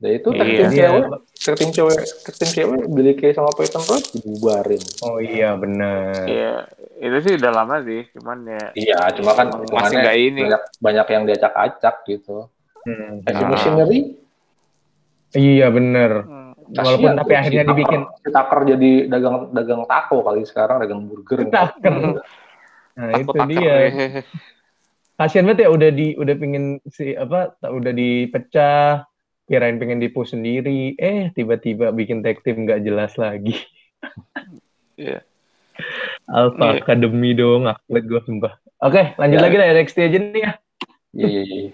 Dan itu tag Iya. cewek, tag team cewek, tag team cewek Billy Kay sama Peyton Royce dibubarin. Oh iya benar. Iya, itu sih udah lama sih, cuman ya Iya, cuma kan Masih nggak ini. banyak, banyak yang diacak-acak gitu. Hmm. Heavy Ah. Machinery, Iya benar. hmm, Walaupun tapi akhirnya si dibikin Si Tucker jadi dagang dagang taco kali sekarang, dagang burger. Tucker. Nah itu takut dia. deh. Kasian banget ya udah di udah pingin si apa udah dipecah kirain pengen dipush sendiri eh tiba-tiba bikin tag team nggak jelas lagi Iya. Alpha Iya. Academy dong aklet gue sumpah oke lanjut Ya. lagi lah NXT aja nih ya Iya, iya, iya.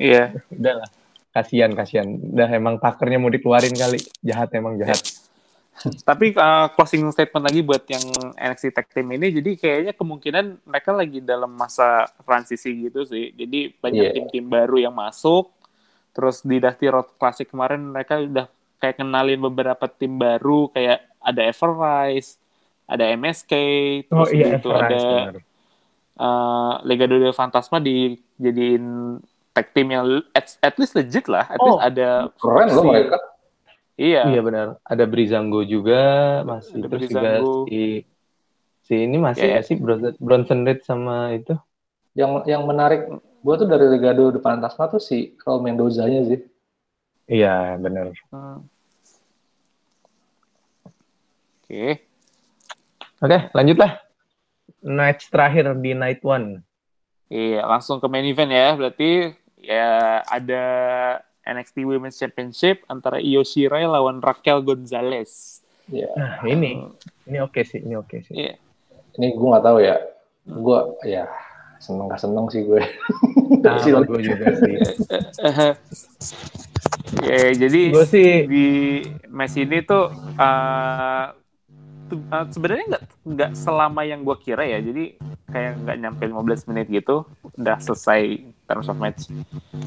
Iya, udah lah. Kasihan kasihan udah emang takernya mau dikeluarin kali. Jahat emang jahat. Tapi uh, closing statement lagi buat yang NXT Tag Team ini, jadi kayaknya kemungkinan mereka lagi dalam masa transisi gitu sih. Jadi banyak Iya. tim-tim baru yang masuk, terus di Dusty Road Classic kemarin mereka udah kayak kenalin beberapa tim baru, kayak ada Everrise, ada MSK, oh terus iya itu ada benar. uh, Legado del Fantasma dijadiin tag team yang at, at least legit lah, at Oh. least ada Keren loh mereka. Iya, iya benar ada Brizango juga masih Ada terus Breezango. juga si si ini masih Iya. nggak sih Bronson, Reed sama itu Yang yang menarik gua tuh dari Legado de Fantasma tuh si Raul Mendoza-nya sih. iya benar Hmm. Oke. Oke, lanjutlah. Match terakhir di night one. Iya, langsung ke main event ya. Berarti ya ada NXT Women's Championship antara Io Shirai lawan Raquel Gonzalez. Iya. Nah, ini ini oke sih, ini oke sih. Iya. Ini gua nggak tahu ya. Gua ya seneng gak seneng sih gue. [LAUGHS] Nah, gue juga sih. [LAUGHS] ya, jadi Gue sih di match ini tuh uh, uh, sebenarnya nggak nggak selama yang gue kira ya. Jadi kayak nggak nyampe 15 menit gitu udah selesai terms of match.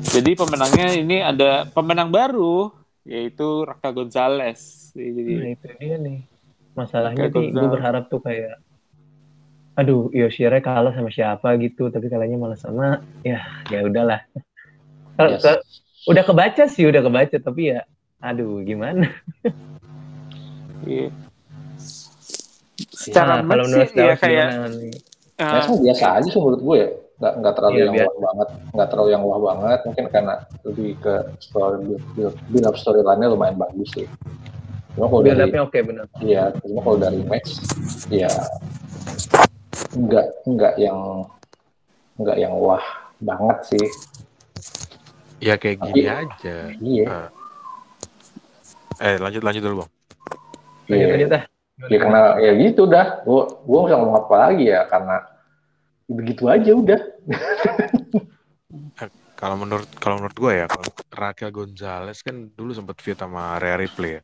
Jadi pemenangnya ini ada pemenang baru yaitu Raquel Gonzalez. nah, Jadi itu dia nih. Masalahnya sih gue berharap tuh kayak aduh, Yoshire kalah sama siapa gitu, tapi kalahnya malah sama ya ya udahlah. Kalau- Yes. Udah kebaca sih, udah kebaca, tapi ya aduh gimana? [LAUGHS] iya. Secara Nah, kalau menurut sih ya kayak uh, Match-nya biasa aja sih menurut gue ya. Nggak, nggak terlalu Iya, yang biasa. wah banget. Nggak terlalu yang wah banget. Mungkin karena lebih ke story build, build, build up storyline-nya lumayan bagus sih. Cuma kalau Build dari oke benar. Iya, cuma kalau dari match, ya nggak nggak yang nggak yang wah banget sih. Ya kayak gini aja. Iya, Ah. eh lanjut lanjut dulu bang. Lanjut iya. lanjut dah. Ya karena ya gitu dah. Gua gua nggak ngomong apa lagi ya karena begitu aja udah. Kalau menurut kalau menurut gue ya, kalau Raquel Gonzalez kan dulu sempat feud sama Rhea Ripley ya.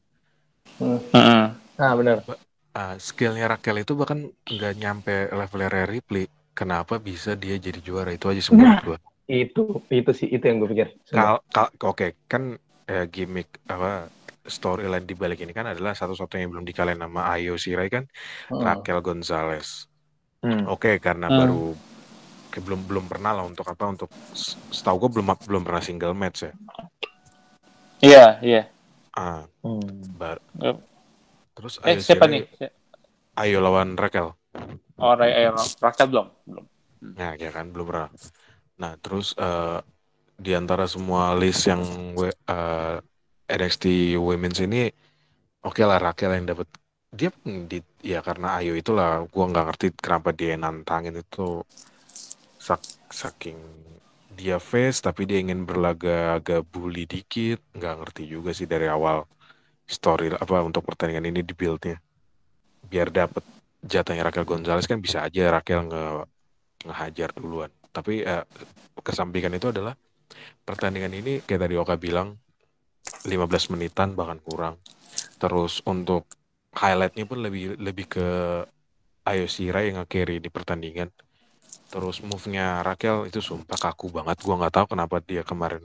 uh-uh. Nah, benar. Ah, skillnya Raquel itu bahkan nggak nyampe level Rhea Ripley. Kenapa bisa dia jadi juara itu aja semua Nah. gue. Itu itu sih itu yang gue pikir. Kal, kal- oke kan eh, gimmick apa storyline di balik ini kan adalah satu-satunya yang belum dikalahin sama Ayo Shirai kan Hmm. Raquel Gonzalez. Hmm. Oke karena Hmm. baru kayak belum belum pernah lah untuk apa untuk setahu gue belum belum pernah single match ya. Iya, iya. Ah, Hmm. bar- Yep. terus Eh, Ayo siapa Shirai- nih? Ayo lawan Raquel. Oh, Ray eh, Raquel belum. Belum. Nah, ya kan belum pernah. Nah, terus eh, di antara semua list yang we- eh, NXT Women's ini, oke lah Raquel yang dapat. Dia di, ya karena Ayo itulah, gua nggak ngerti kenapa dia nantangin itu sak, saking dia face tapi dia ingin berlaga agak bully dikit, nggak ngerti juga sih dari awal story apa untuk pertandingan ini di build-nya biar dapat jatahnya Raquel Gonzalez kan bisa aja Raquel nge ngehajar duluan. Tapi eh, kesampingan itu adalah pertandingan ini kayak tadi Oka bilang 15 menitan bahkan kurang. Terus untuk highlightnya pun lebih lebih ke Ayo Shira yang nge-carry di pertandingan. Terus move-nya Raquel itu sumpah kaku banget. Gua nggak tahu kenapa dia kemarin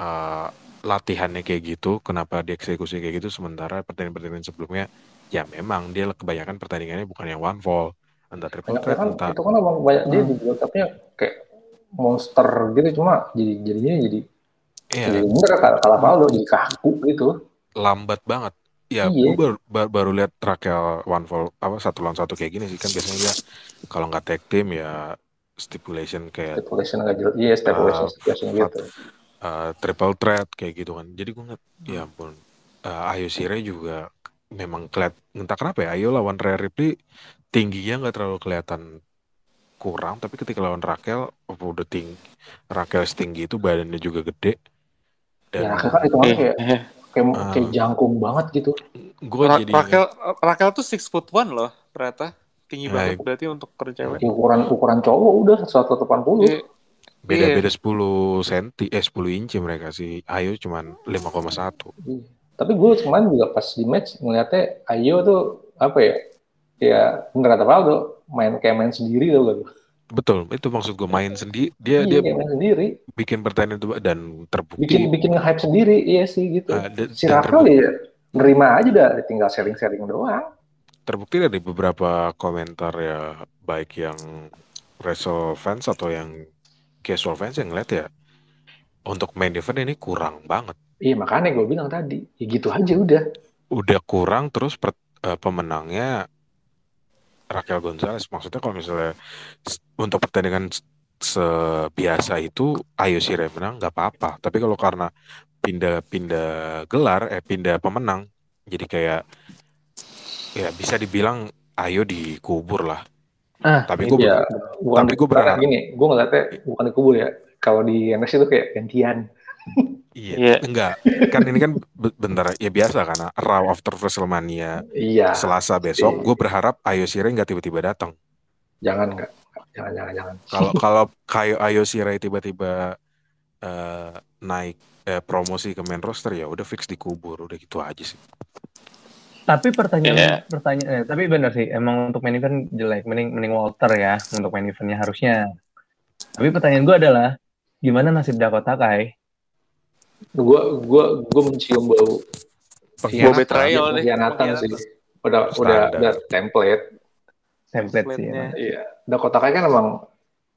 uh, latihannya kayak gitu, kenapa dia eksekusi kayak gitu. Sementara pertandingan-pertandingan sebelumnya, ya memang dia kebanyakan pertandingannya bukan yang one fall, entah triple threat, kan, entah itu kan banyak dia di build up-nya kayak monster gitu cuma jadi jadinya jadi Iya, jadi bener kalah kalah Valdo jadi kaku gitu. Lambat banget. Ya, Iya. gue baru, baru, baru lihat Raquel one fall apa satu lawan satu kayak gini sih. Kan biasanya dia kalau nggak tag team ya stipulation kayak stipulation nggak jelas. Iya stipulation Uh, stipulation gitu. uh, triple threat kayak gitu kan. Jadi gue ngeliat, ya ampun, uh, Ayo Shire juga memang keliat, entah kenapa ya, Ayo lawan Rhea Ripley tingginya nggak terlalu kelihatan kurang, tapi ketika lawan Raquel, udah tinggi, Raquel setinggi itu badannya juga gede, ya dan Raquel kan itu Eh, kayak eh. kayak kayak jangkung banget gitu gue Ra- jadi Raquel Raquel tuh six foot one loh ternyata tinggi Ya, banget berarti untuk per cewek. ukuran ukuran cowok udah 180 Iya. beda-beda 10 senti, eh 10 inci mereka sih, Ayo cuman 5,1. Iya. Tapi gue kemarin juga pas di match ngeliatnya Ayo tuh apa ya? Ya bener kata Valdo main kayak main sendiri tuh gak lu? Betul, itu maksud gue main sendiri, dia Iya, dia kayak main sendiri. bikin pertandingan itu dan terbukti Bikin bikin nge-hype sendiri, iya sih gitu. uh, dan- si terbukti- ya nerima aja dah, tinggal sharing-sharing doang. terbukti dari beberapa komentar ya baik yang wrestle fans atau yang casual fans yang ngeliat ya untuk main event ini kurang banget Iya makanya gue bilang tadi, ya gitu aja udah. udah kurang terus per- eh, pemenangnya Raquel Gonzalez maksudnya kalau misalnya untuk pertandingan sebiasa itu Ayo Shire menang nggak apa-apa tapi kalau karena pindah-pindah gelar eh pindah pemenang jadi kayak ya bisa dibilang Ayo dikubur lah Ah, tapi gue Iya, bukan tapi gua berharap- gini, gue ngeliatnya bukan dikubur ya. Kalau di NXT itu kayak gantian. Iya, Iya. enggak. Kan ini kan be- bentar ya biasa karena Raw after WrestleMania Iya, Selasa besok, gue berharap Ayo Shirai nggak tiba-tiba datang. jangan nggak, jangan jangan jangan. Kalau kalau kayak Ayo Shirai tiba-tiba eh, naik eh, promosi ke main roster ya udah fix dikubur, udah gitu aja sih. Tapi pertanyaan Iya. pertanyaan eh, tapi benar sih emang untuk main event jelek mending mending Walter ya untuk main eventnya harusnya. Tapi pertanyaan gue adalah gimana nasib Dakota Kai? Gue gue gue mencium bau Gue betrayal deh. pengkhianatan Pengkhianatan. sih. Udah udah Standar. udah template. Template sih. Emang. Iya. Dakota Kai kan emang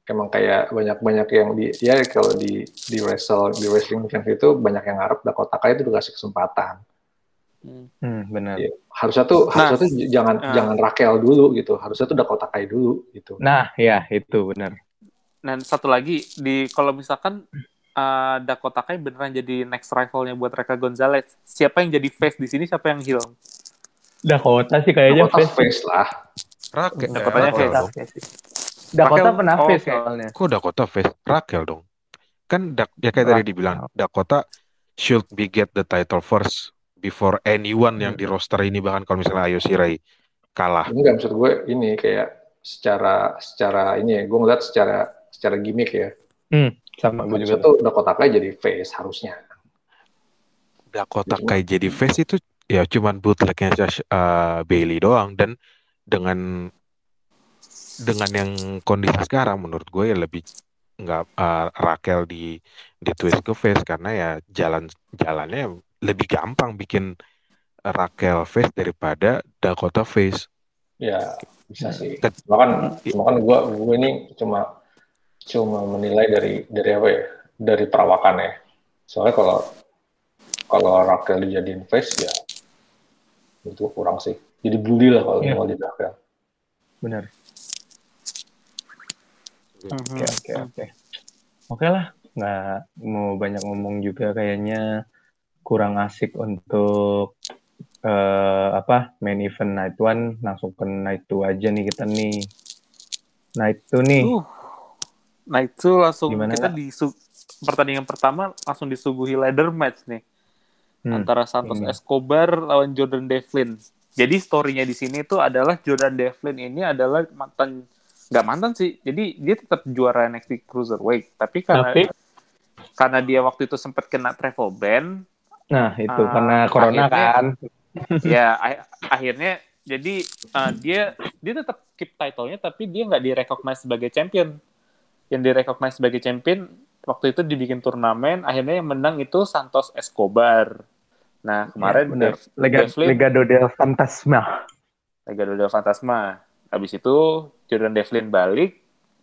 emang kayak banyak-banyak yang di ya kalau di di wrestle di wrestling event itu banyak yang ngarep Dakota Kai itu dikasih kesempatan. Hmm. Hmm, benar. Iya. Harusnya tuh Nah, harusnya tuh jangan nah. jangan Raquel dulu gitu. Harusnya tuh Dakota Kai dulu gitu. Nah, ya itu benar. Dan satu lagi di kalau misalkan uh, Dakota Kai beneran jadi next rivalnya buat Reka Gonzalez, siapa yang jadi face di sini, siapa yang heel? Dakota sih kayaknya Dakota face. face lah. Raquel, eh, Dakotanya face. dong. Dakota Raquel- pernah oh, face oke. soalnya. Kok Dakota face? Raquel dong. Kan Dak- ya kayak tadi dibilang Dakota should be get the title first before anyone yang di roster ini bahkan kalau misalnya Ayo Shirai kalah. Ini maksud gue ini kayak secara secara ini ya. Gue ngeliat secara secara gimmick ya. Sama gue juga. tuh Dakota Kai jadi face harusnya. Dakota Cuma- Kai jadi face itu ya cuman bootlegnya uh, Bailey doang dan dengan dengan yang kondisi sekarang menurut gue ya lebih nggak uh, Raquel di di twist ke face karena ya jalan jalannya lebih gampang bikin Raquel face daripada Dakota face. Ya bisa sih. Bahkan bahkan gue gue ini cuma cuma menilai dari dari apa ya? Dari perawakan ya. Soalnya kalau kalau Raquel dijadiin face ya itu kurang sih. Jadi bully lah kalau Iya. mau jadi Raquel. Benar. Hmm. Oke, oke, oke. Oke lah, nggak mau banyak ngomong juga kayaknya kurang asik untuk eh, apa main event night one langsung ke night two aja nih kita nih. Night two nih. Uh. Nah itu langsung Gimana, kita di pertandingan pertama langsung disuguhi ladder match nih Hmm, antara Santos ini. Escobar lawan Jordan Devlin. Jadi story-nya di sini tuh adalah Jordan Devlin ini adalah mantan nggak mantan sih. Jadi dia tetap juara NXT Cruiserweight, tapi karena Tapi karena dia waktu itu sempat kena travel ban, nah itu Ah, karena corona akhirnya- kan. [LAUGHS] ya akhirnya jadi uh, dia dia tetap keep title-nya tapi dia nggak direcognize sebagai champion yang direcognize sebagai champion waktu itu dibikin turnamen akhirnya yang menang itu Santos Escobar. Nah kemarin Ya, Lega, Devlin Legado del Fantasma. Legado del Fantasma. Habis itu Jordan Devlin balik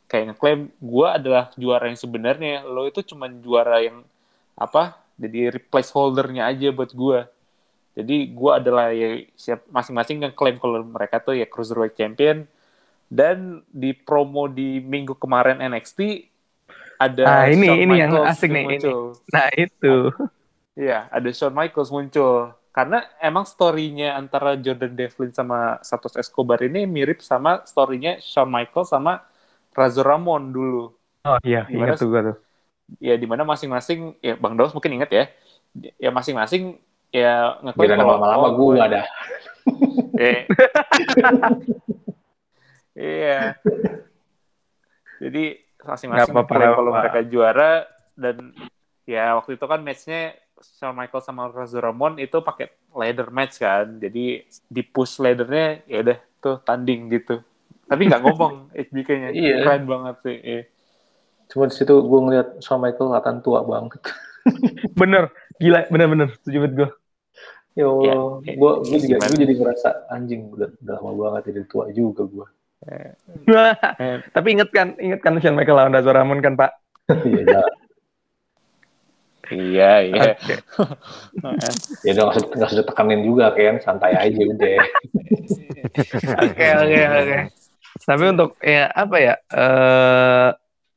kayak ngeklaim gue adalah juara yang sebenarnya. Lo itu cuma juara yang apa jadi replace holdernya aja buat gue jadi gue adalah ya siap masing-masing yang klaim kalau mereka tuh ya cruiserweight champion dan di promo di minggu kemarin NXT ada Ah, ini- Shawn ini yang Michaels asik nih, ini. muncul. Nah itu. Iya, ada Shawn Michaels muncul. Karena emang story-nya antara Jordan Devlin sama Santos Escobar ini mirip sama story-nya Shawn Michaels sama Razor Ramon dulu. Oh iya, Gimana ingat tuh gue tuh. Ya, di mana masing-masing, ya Bang Daus mungkin inget ya, ya masing-masing ya ngeklaim Biar kalau lama-lama gue ada. Eh. [LAUGHS] Iya. Jadi masing-masing kalau mereka juara dan ya waktu itu kan matchnya Shawn Michaels sama Razor Ramon itu pakai ladder match kan. Jadi di push laddernya ya udah tuh tanding gitu. Tapi nggak ngomong HBK-nya. [LAUGHS] Iya. Keren banget sih. Iya. Cuma di situ gue ngeliat Shawn Michael kelihatan tua banget. [LAUGHS] Bener, gila, bener-bener. Setuju banget gue. Ya Allah, Ya, gue ya, juga gue jadi ngerasa anjing udah, udah lama banget jadi tua juga gue. Eh, [LAUGHS] Tapi inget kan, inget kan Shawn Michael lawan Razor Ramon kan Pak? Iya, ya, iya, iya. [LAUGHS] Ya udah nggak usah- ditekanin juga kan, santai aja udah. Oke, oke, oke. Tapi untuk ya apa ya? eh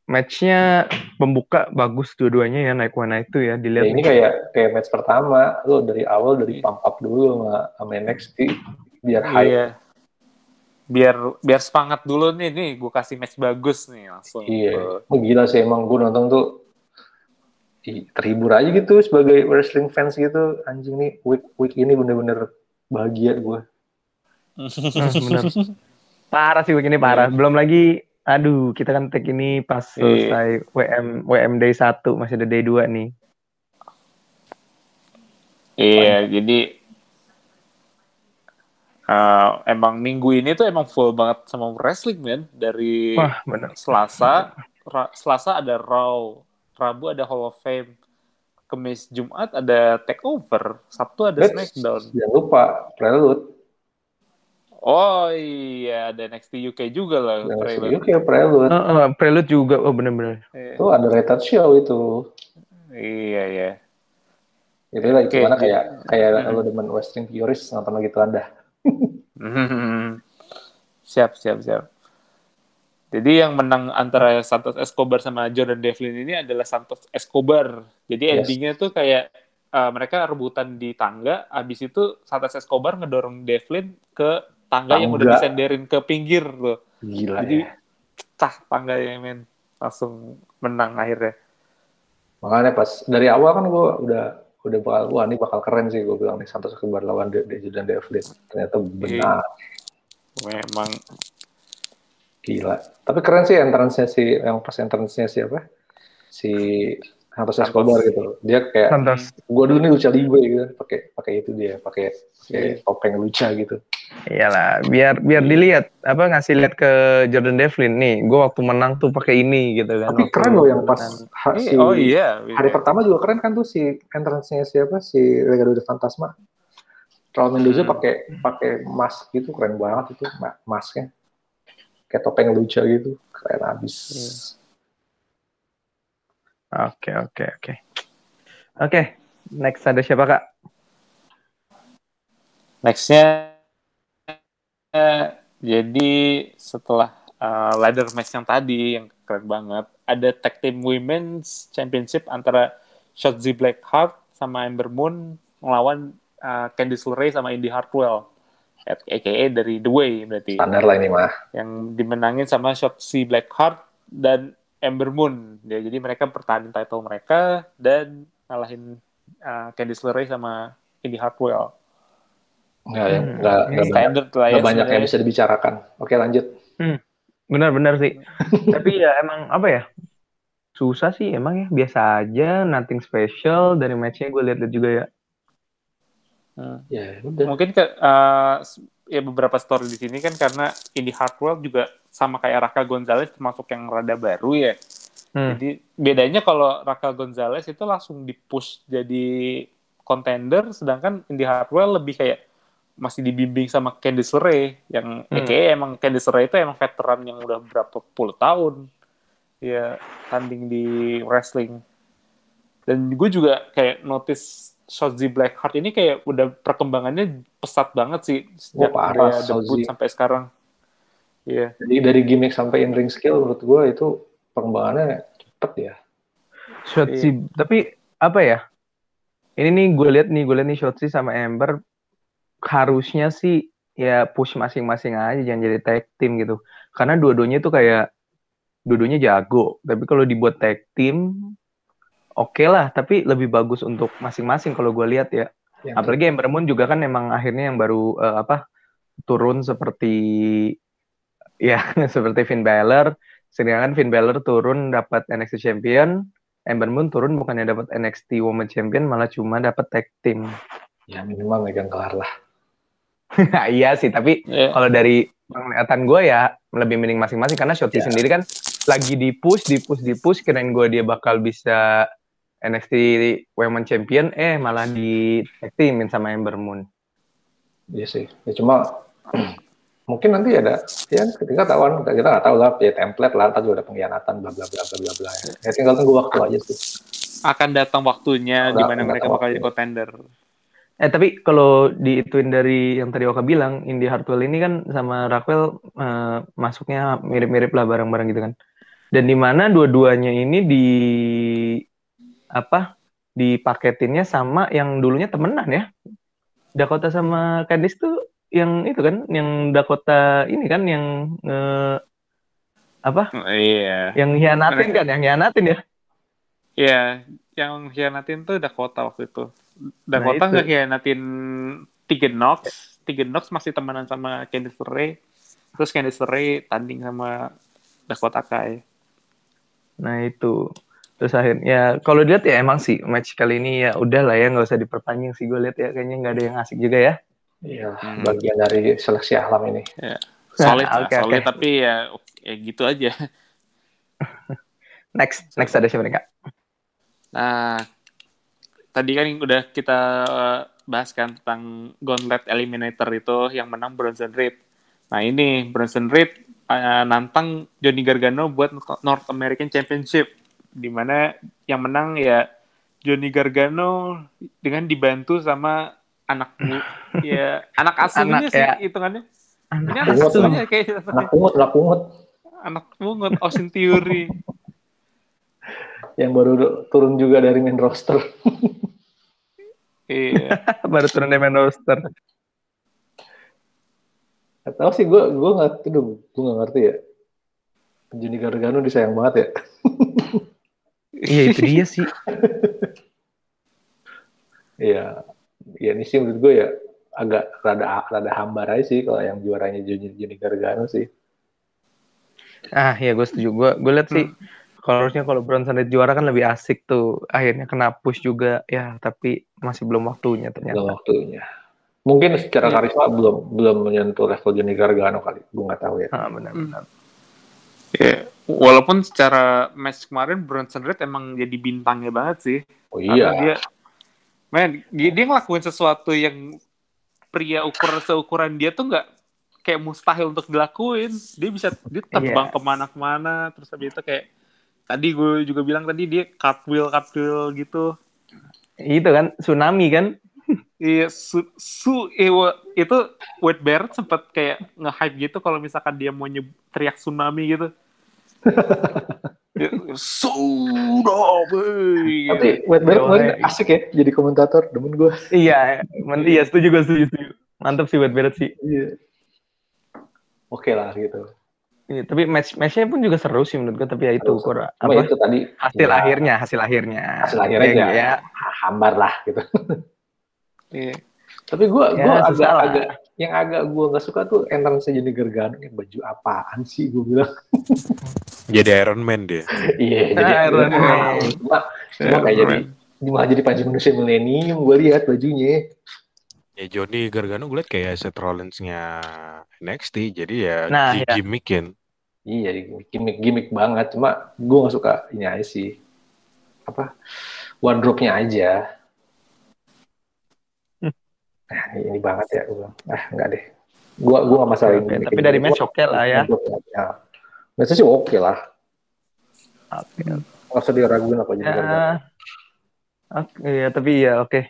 matchnya pembuka bagus dua-duanya ya naik one itu ya Ya, dilihat. ini kayak kayak match pertama, lo dari awal dari pump up dulu sama, sama NXT biar hype. Iya. Biar biar semangat dulu nih nih gue kasih match bagus nih langsung. Iya, oh, gila sih emang gue nonton tuh ih, terhibur aja gitu sebagai wrestling fans gitu. Anjing nih week week ini bener-bener bahagia gue. Bener. [LAUGHS] Parah sih begini parah. Belum lagi aduh, kita kan tag ini pas Iya. selesai WM WM day 1 masih ada day 2 nih. Iya, jadi eh, emang minggu ini tuh emang full banget sama wrestling man dari Wah, bener. Selasa, Ra- Selasa ada Raw, Rabu ada Hall of Fame, Kamis Jumat ada Takeover, Sabtu ada Let's- Smackdown. Jangan lupa Prelude. Oh iya, ada NXT UK juga lah. Yang trailer. UK Prelude. Heeh, Prelude juga oh bener-bener. Iya, Itu ada rated show itu. Iya, iya. Jadi lah Oke, gimana kayak kayak Hmm. lo demen wrestling purist nonton gitu anda. [LAUGHS] siap, siap, siap. Jadi yang menang antara Santos Escobar sama Jordan Devlin ini adalah Santos Escobar. Jadi Yes. endingnya tuh kayak uh, mereka rebutan di tangga, habis itu Santos Escobar ngedorong Devlin ke tangga, yang udah Tangga. disenderin ke pinggir tuh. Gila Jadi ya. cah tangganya men langsung menang akhirnya. Makanya pas dari awal kan gue udah udah bakal wah ini bakal keren sih gue bilang nih Santos Escobar lawan De De dan Devlin. Ternyata benar. Memang Gila. Tapi keren sih entrance-nya si yang pas entrance-nya siapa? Si Santos. Escobar gitu. Dia kayak gua dulu nih lucha libre gitu, pakai pakai itu dia, pakai pakai Iya. topeng lucha gitu. Iyalah, biar biar dilihat apa ngasih lihat ke Jordan Devlin nih. Gue waktu menang tuh pakai ini gitu kan. Tapi Waktu keren loh yang pas ha- Eh, si oh iya. hari pertama juga keren kan tuh si entrance-nya siapa? Si Legado de Fantasma. Raul Mendoza Hmm. pakai pakai mask gitu keren banget itu ma- masknya. Kayak topeng lucha gitu, keren abis. Iya. Oke oke oke. Oke, next ada siapa kak? Nextnya jadi setelah uh, ladder match yang tadi yang keren banget, ada tag team women's championship antara Shotzi Blackheart sama Ember Moon melawan uh, Candice LeRae sama Indy Hartwell, aka dari The Way berarti, Standar lah ini mah. yang dimenangin sama Shotzi Blackheart dan Ember Moon. Ya, jadi mereka pertahanin title mereka dan ngalahin uh, Candice LeRae sama Indy Hartwell. Nggak, yang Hmm, nggak, nggak banyak, Standard lah ya. banyak yang bisa dibicarakan. Oke lanjut. Benar-benar sih. [LAUGHS] Tapi ya emang apa ya? Susah sih emang ya. Biasa aja, nothing special dari matchnya gue lihat juga ya. Hmm. Ya udah. Mungkin ke uh, ya beberapa story di sini kan karena Indie Hardware juga sama kayak Raka Gonzalez termasuk yang rada baru ya. Hmm. Jadi bedanya kalau Raka Gonzalez itu langsung di-push jadi contender, sedangkan Indie Hardware lebih kayak masih dibimbing sama Candice LeRae yang Hmm. eh, kayaknya emang Candice LeRae itu emang veteran yang udah berapa puluh tahun ya tanding di wrestling dan gue juga kayak notice Shotzi Blackheart ini kayak udah perkembangannya pesat banget sih sejak Oh, parah, dia debut sampai sekarang iya Jadi dari gimmick sampai in ring skill menurut gue itu perkembangannya cepet ya. Shotzi, tapi apa ya? Ini nih gue lihat nih, gue lihat nih Shotzi sama Ember harusnya sih ya push masing-masing aja jangan jadi tag team gitu. Karena dua-duanya tuh kayak dua-duanya jago, tapi kalau dibuat tag team oke lah, tapi lebih bagus untuk masing-masing kalau gue lihat ya. Yang Apalagi Ember Moon juga kan emang akhirnya yang baru eh, apa turun seperti ya [LAUGHS] seperti Finn Balor. Sedangkan Finn Balor turun dapat NXT Champion, Ember Moon turun bukannya dapat NXT Women Champion malah cuma dapat tag team. ya minimal megang kelar lah. [LAUGHS] iya sih, tapi Iya. kalau dari penglihatan gue ya lebih mending masing-masing karena Shotzi Ya. sendiri kan lagi di push, di push, di push kirain gue dia bakal bisa NXT Women Champion eh malah di tag teamin sama Ember Moon. Iya sih. Ya cuma [CLEARS THROAT] mungkin nanti ada ya ketika tahuan kita kita nggak tahu lah ya template lah tadi ada pengkhianatan bla bla bla bla bla bla ya. ya tinggal tunggu waktu aja sih akan datang waktunya di mana mereka bakal jadi waktunya. contender Eh tapi kalau diituin dari yang tadi Oka bilang, Indie Hartwell ini kan sama Rockwell eh, masuknya mirip-mirip lah bareng-bareng gitu kan. Dan di mana dua-duanya ini di apa dipaketinnya sama yang dulunya temenan ya. Dakota sama Candice tuh yang itu kan, yang Dakota ini kan yang eh, apa? iya Yang hianatin kan, yang hianatin ya. Iya, yang hianatin tuh Dakota waktu itu. Dakota Nah, nggak hianatin Tegan Nox. Tegan Nox masih temenan sama Candice LeRae. Terus Candice LeRae tanding sama Dakota Kai. Nah itu terus akhirnya ya kalau dilihat ya emang sih match kali ini ya udah lah ya nggak usah diperpanjang sih gue lihat ya kayaknya nggak ada yang asik juga ya. iya Hmm. bagian dari seleksi alam ini [LAUGHS] Solid lah, Oke, solid oke. tapi ya, ya gitu aja. [LAUGHS] Next next ada siapa nih kak? Nah, tadi kan udah kita eh, bahas kan tentang Gauntlet Eliminator itu yang menang Bronson Reed. Nah ini Bronson Reed eh, nantang Johnny Gargano buat North American Championship, di mana yang menang ya Johnny Gargano dengan dibantu sama anak [LAUGHS] ya anak asuhnya Anak, sih ya. hitungannya. Ini Anak anak asuh. asuhnya kayak anak pungut anak pungut anak pungut Austin Theory. [LAUGHS] yang baru turun juga dari main roster Iya. [LAUGHS] baru turun dari main roster. Gak tau sih gue gue nggak tuh gue nggak ngerti ya Johnny Gargano disayang banget ya Iya itu dia sih. Iya, ya ini sih menurut gue ya agak rada rada hambar aja sih kalau yang juaranya Johnny, Johnny Gargano sih. Ah ya gue setuju gue gue lihat sih kalau harusnya kalau Bronson Reed juara kan lebih asik tuh akhirnya kena push juga ya tapi masih belum waktunya Belum ternyata. waktunya. Mungkin secara Iya. karisma belum belum menyentuh level Johnny Gargano kali, gue nggak tahu ya. Ah benar-benar. Ya, walaupun secara match kemarin Bronson Reed emang jadi bintangnya banget sih. Oh Karena iya, dia, men, dia, dia ngelakuin sesuatu yang pria ukuran seukuran dia tuh nggak kayak mustahil untuk dilakuin. Dia bisa dia terbang Iya. ke mana-kemana, terus habis itu kayak tadi gue juga bilang tadi dia cartwheel cartwheel gitu. Itu kan tsunami kan. Iya, su, su eh, wa- itu Wade Barrett sempat kayak nge-hype gitu kalau misalkan dia mau nyeb, teriak tsunami gitu. Dia, [LAUGHS] Tsunami. tapi Wade Barrett kemarin hey. asik ya jadi komentator, demen gue. Iya, men- iya setuju gue setuju, setuju. Mantap sih Wade Barrett sih. Iya. Oke lah gitu. Iya, tapi match matchnya pun juga seru sih menurut gue tapi ya itu Seru, kurang Cuma apa itu tadi hasil ya, akhirnya hasil akhirnya hasil akhirnya ya, ya, hambar lah gitu. Iya. Tapi gue Ya, gue agak lah. agak yang agak gue nggak suka tuh entrance jadi Gargano yang baju apaan sih gue bilang Jadi Iron Man dia. iya jadi Iron Man. cuma cuma kayak jadi malah jadi panji manusia milenium gue lihat bajunya Ya Johnny Gargano gue liat kayak Seth Rollins-nya NXT. Jadi ya Nah, di ya. iya gimmickin. gimmick gimmick banget cuma gue nggak suka ini aja sih apa wardrobe-nya aja Hmm. [LAUGHS] nah ini, ini banget ya gue ah enggak deh gue gue nggak masalah Oke, tapi dari match oke lah ya. ya. Match sih oke lah Oke. nggak usah diraguin apa Gargano. Ya, Oke, ya tapi ya oke.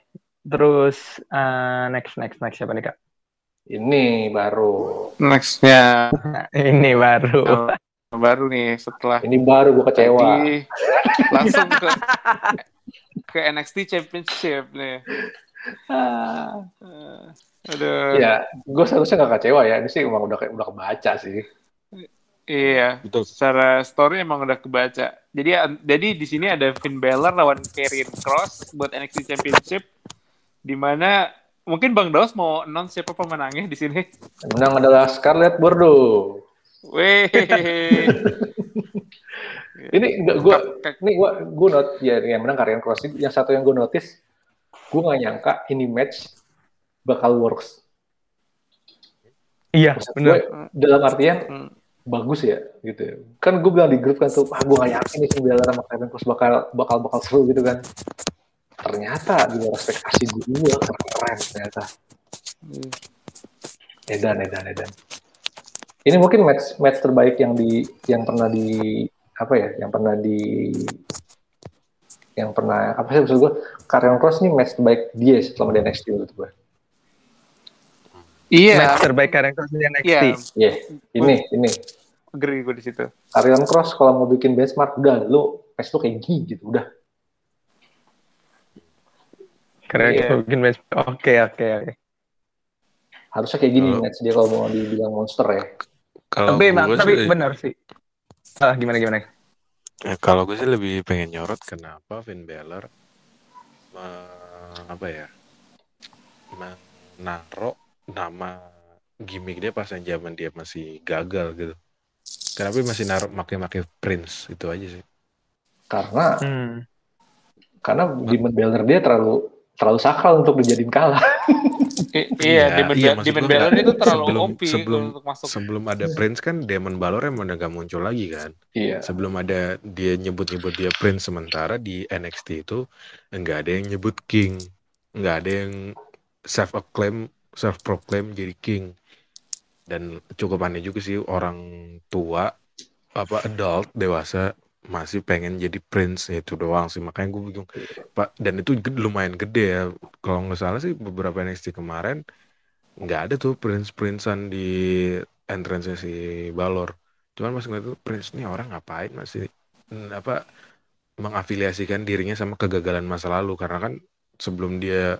Terus eh, next next next siapa nih kak? ini baru Nextnya Nah, ini baru. Oh. baru nih setelah ini baru gue kecewa Tadi langsung ke ke NXT Championship nih. Ah, aduh. ya gue seharusnya nggak kecewa ya ini sih emang udah udah kebaca sih Iya. Betul. Secara story emang udah kebaca. Jadi jadi di sini ada Finn Balor lawan Karrion Cross buat NXT Championship di mana mungkin Bang Daus mau announce siapa pemenangnya di sini. menang adalah Scarlett Bordeaux Weh. [LAUGHS] ini enggak gue ini gue gue not ya yang menang Karyan Cross ini yang satu yang gue notice gue nggak nyangka ini match bakal works Iya, benar. gue dalam artian Hmm. bagus ya gitu ya. kan gue bilang di grup kan tuh ah gue gak yakin nih Bella sama Karyan Cross bakal bakal bakal seru gitu kan ternyata di luar ekspektasi gue keren ternyata edan edan edan ini mungkin match match terbaik yang di yang pernah di apa ya yang pernah di yang pernah apa sih maksud gue Karyan Cross ini match terbaik dia selama di NXT menurut gue Iya. Match terbaik Karen Cross di NXT. Iya. Iya, ini ini Agree gue di situ. Karyan Cross kalau mau bikin benchmark udah lu match tuh kayak gini gitu udah Karen Iya. Cross bikin match. Oke, oke, oke. harusnya kayak gini match dia kalau mau dibilang monster ya Kalau Tapi emang tapi sih, benar sih. Ah, gimana gimana? eh, kalau gue sih lebih pengen nyorot kenapa Finn Balor me- apa ya menaruh nama gimmick dia pas yang zaman dia masih gagal gitu. Kenapa dia masih naruh make-make Prince itu aja sih. karena Hmm. karena Demon Balor dia terlalu terlalu sakral untuk dijadiin kalah I- Iya, iya, Demon, iya, Demon Balor nggak- itu terlalu sebelum- OP sebelum- untuk masuk. Sebelum ada Prince kan Demon Balor emang udah gak muncul lagi kan. iya Sebelum ada dia nyebut-nyebut dia Prince sementara di NXT itu enggak ada yang nyebut King. Enggak ada yang self acclaim self proclaim jadi King. Dan cukup aneh juga sih orang tua apa adult dewasa masih pengen jadi prince itu doang sih. Makanya gue bingung pak dan itu lumayan gede ya. Kalau nggak salah sih beberapa NXT kemarin nggak ada tuh prince princean di entrance si Balor. Cuman pas ngeliat tuh prince ini orang ngapain masih apa mengafiliasikan dirinya sama kegagalan masa lalu. Karena kan sebelum dia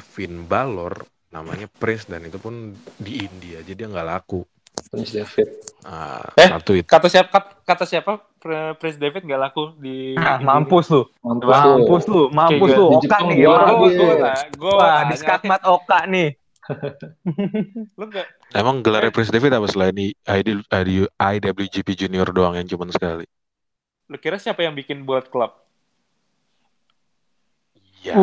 Finn Balor namanya Prince dan itu pun di India jadi nggak laku Prince David Ah, Eh? satu itu Kata siapa? kat- Kata siapa? Prince David nggak laku di. Ah, mampus lu. mampus Mampus lu, mampus lu. Oka nih. gue, gue, Wah, di skakmat Oka nih. Lu nggak? Emang gelarnya Prince David apa selain di ID, ID, IWGP Junior doang yang cuma sekali? Lu kira siapa yang bikin buat klub? Ya.